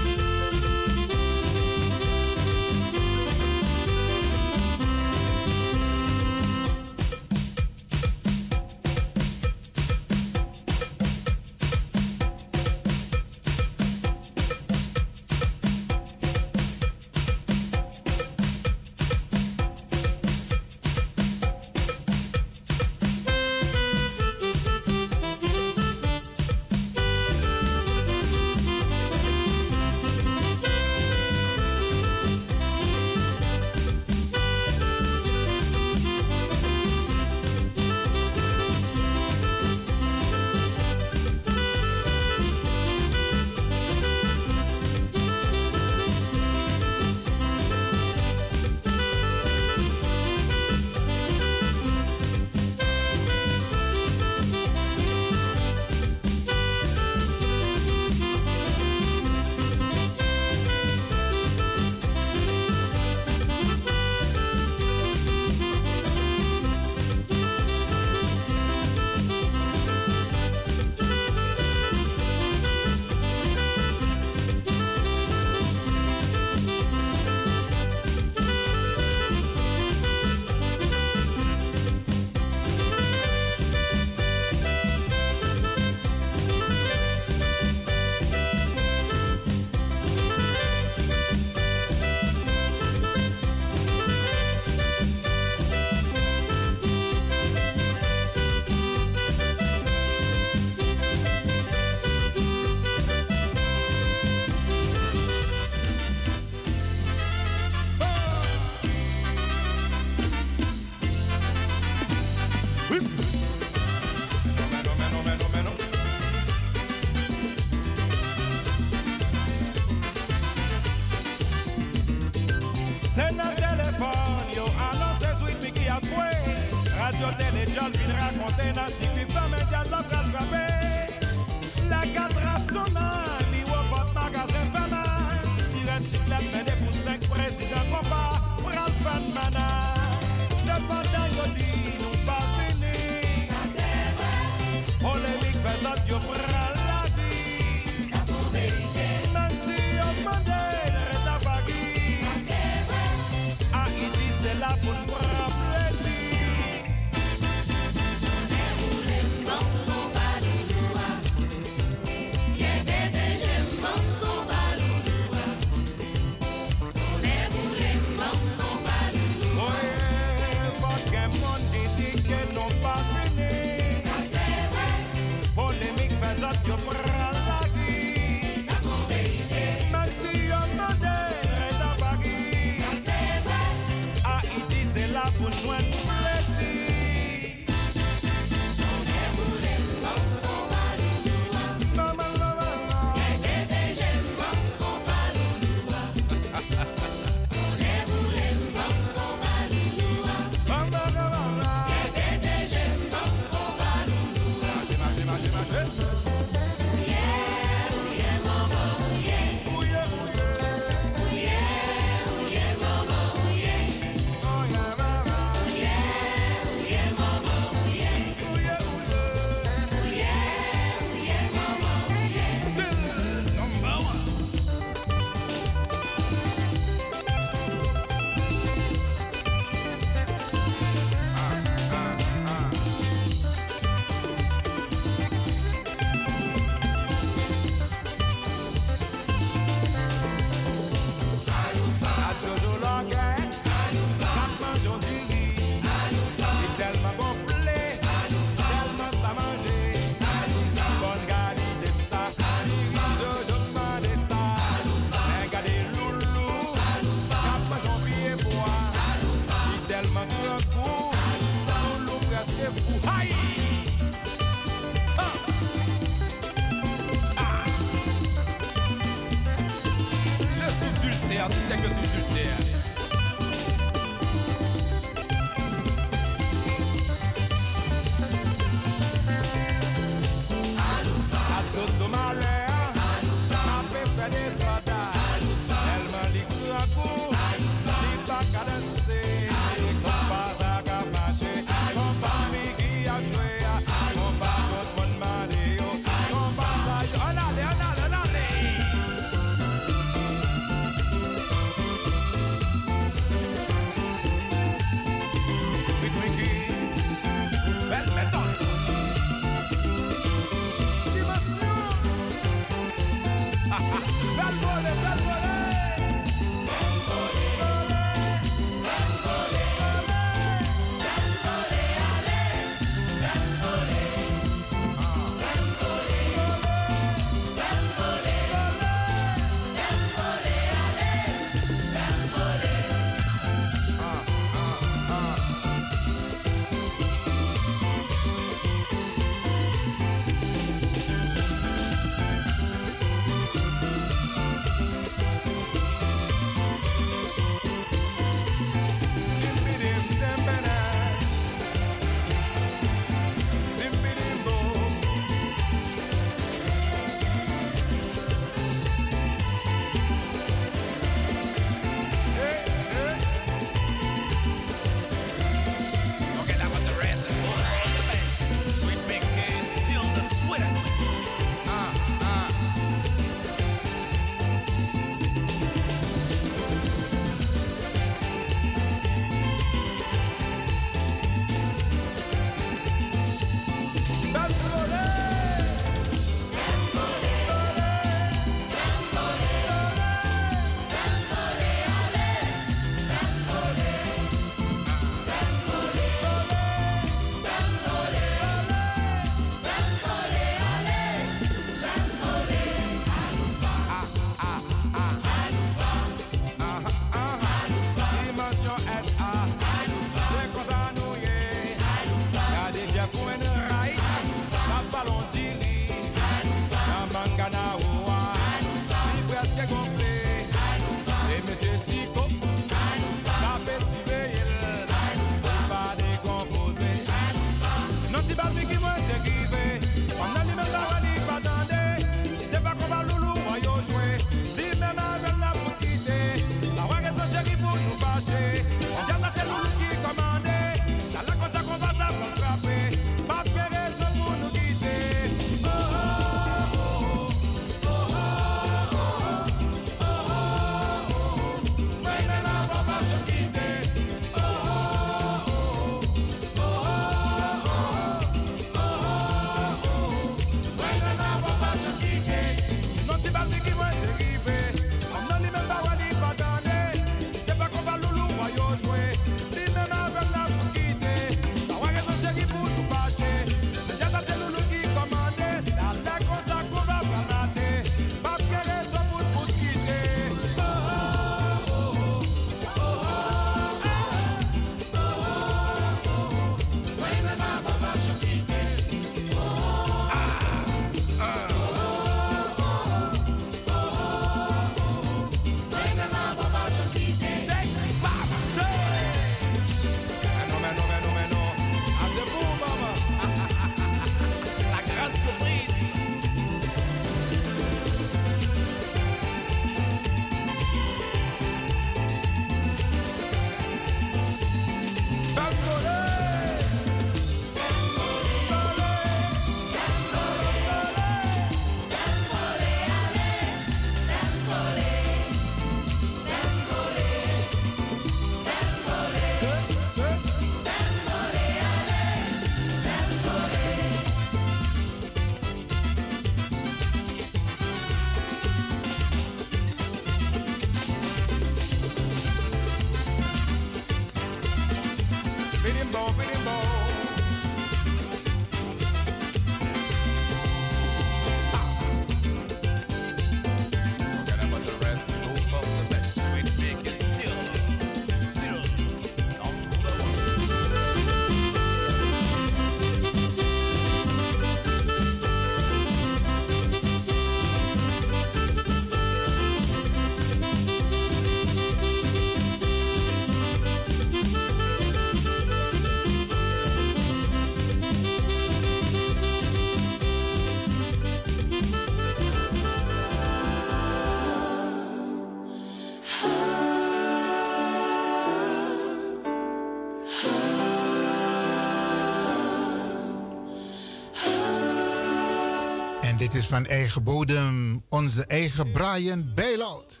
Dit is van eigen bodem, onze eigen Brian Bailout.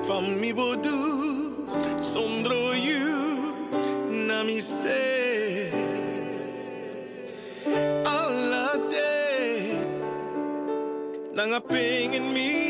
Van mi bodu, sondro you, namise. Alla day, langa ping in me.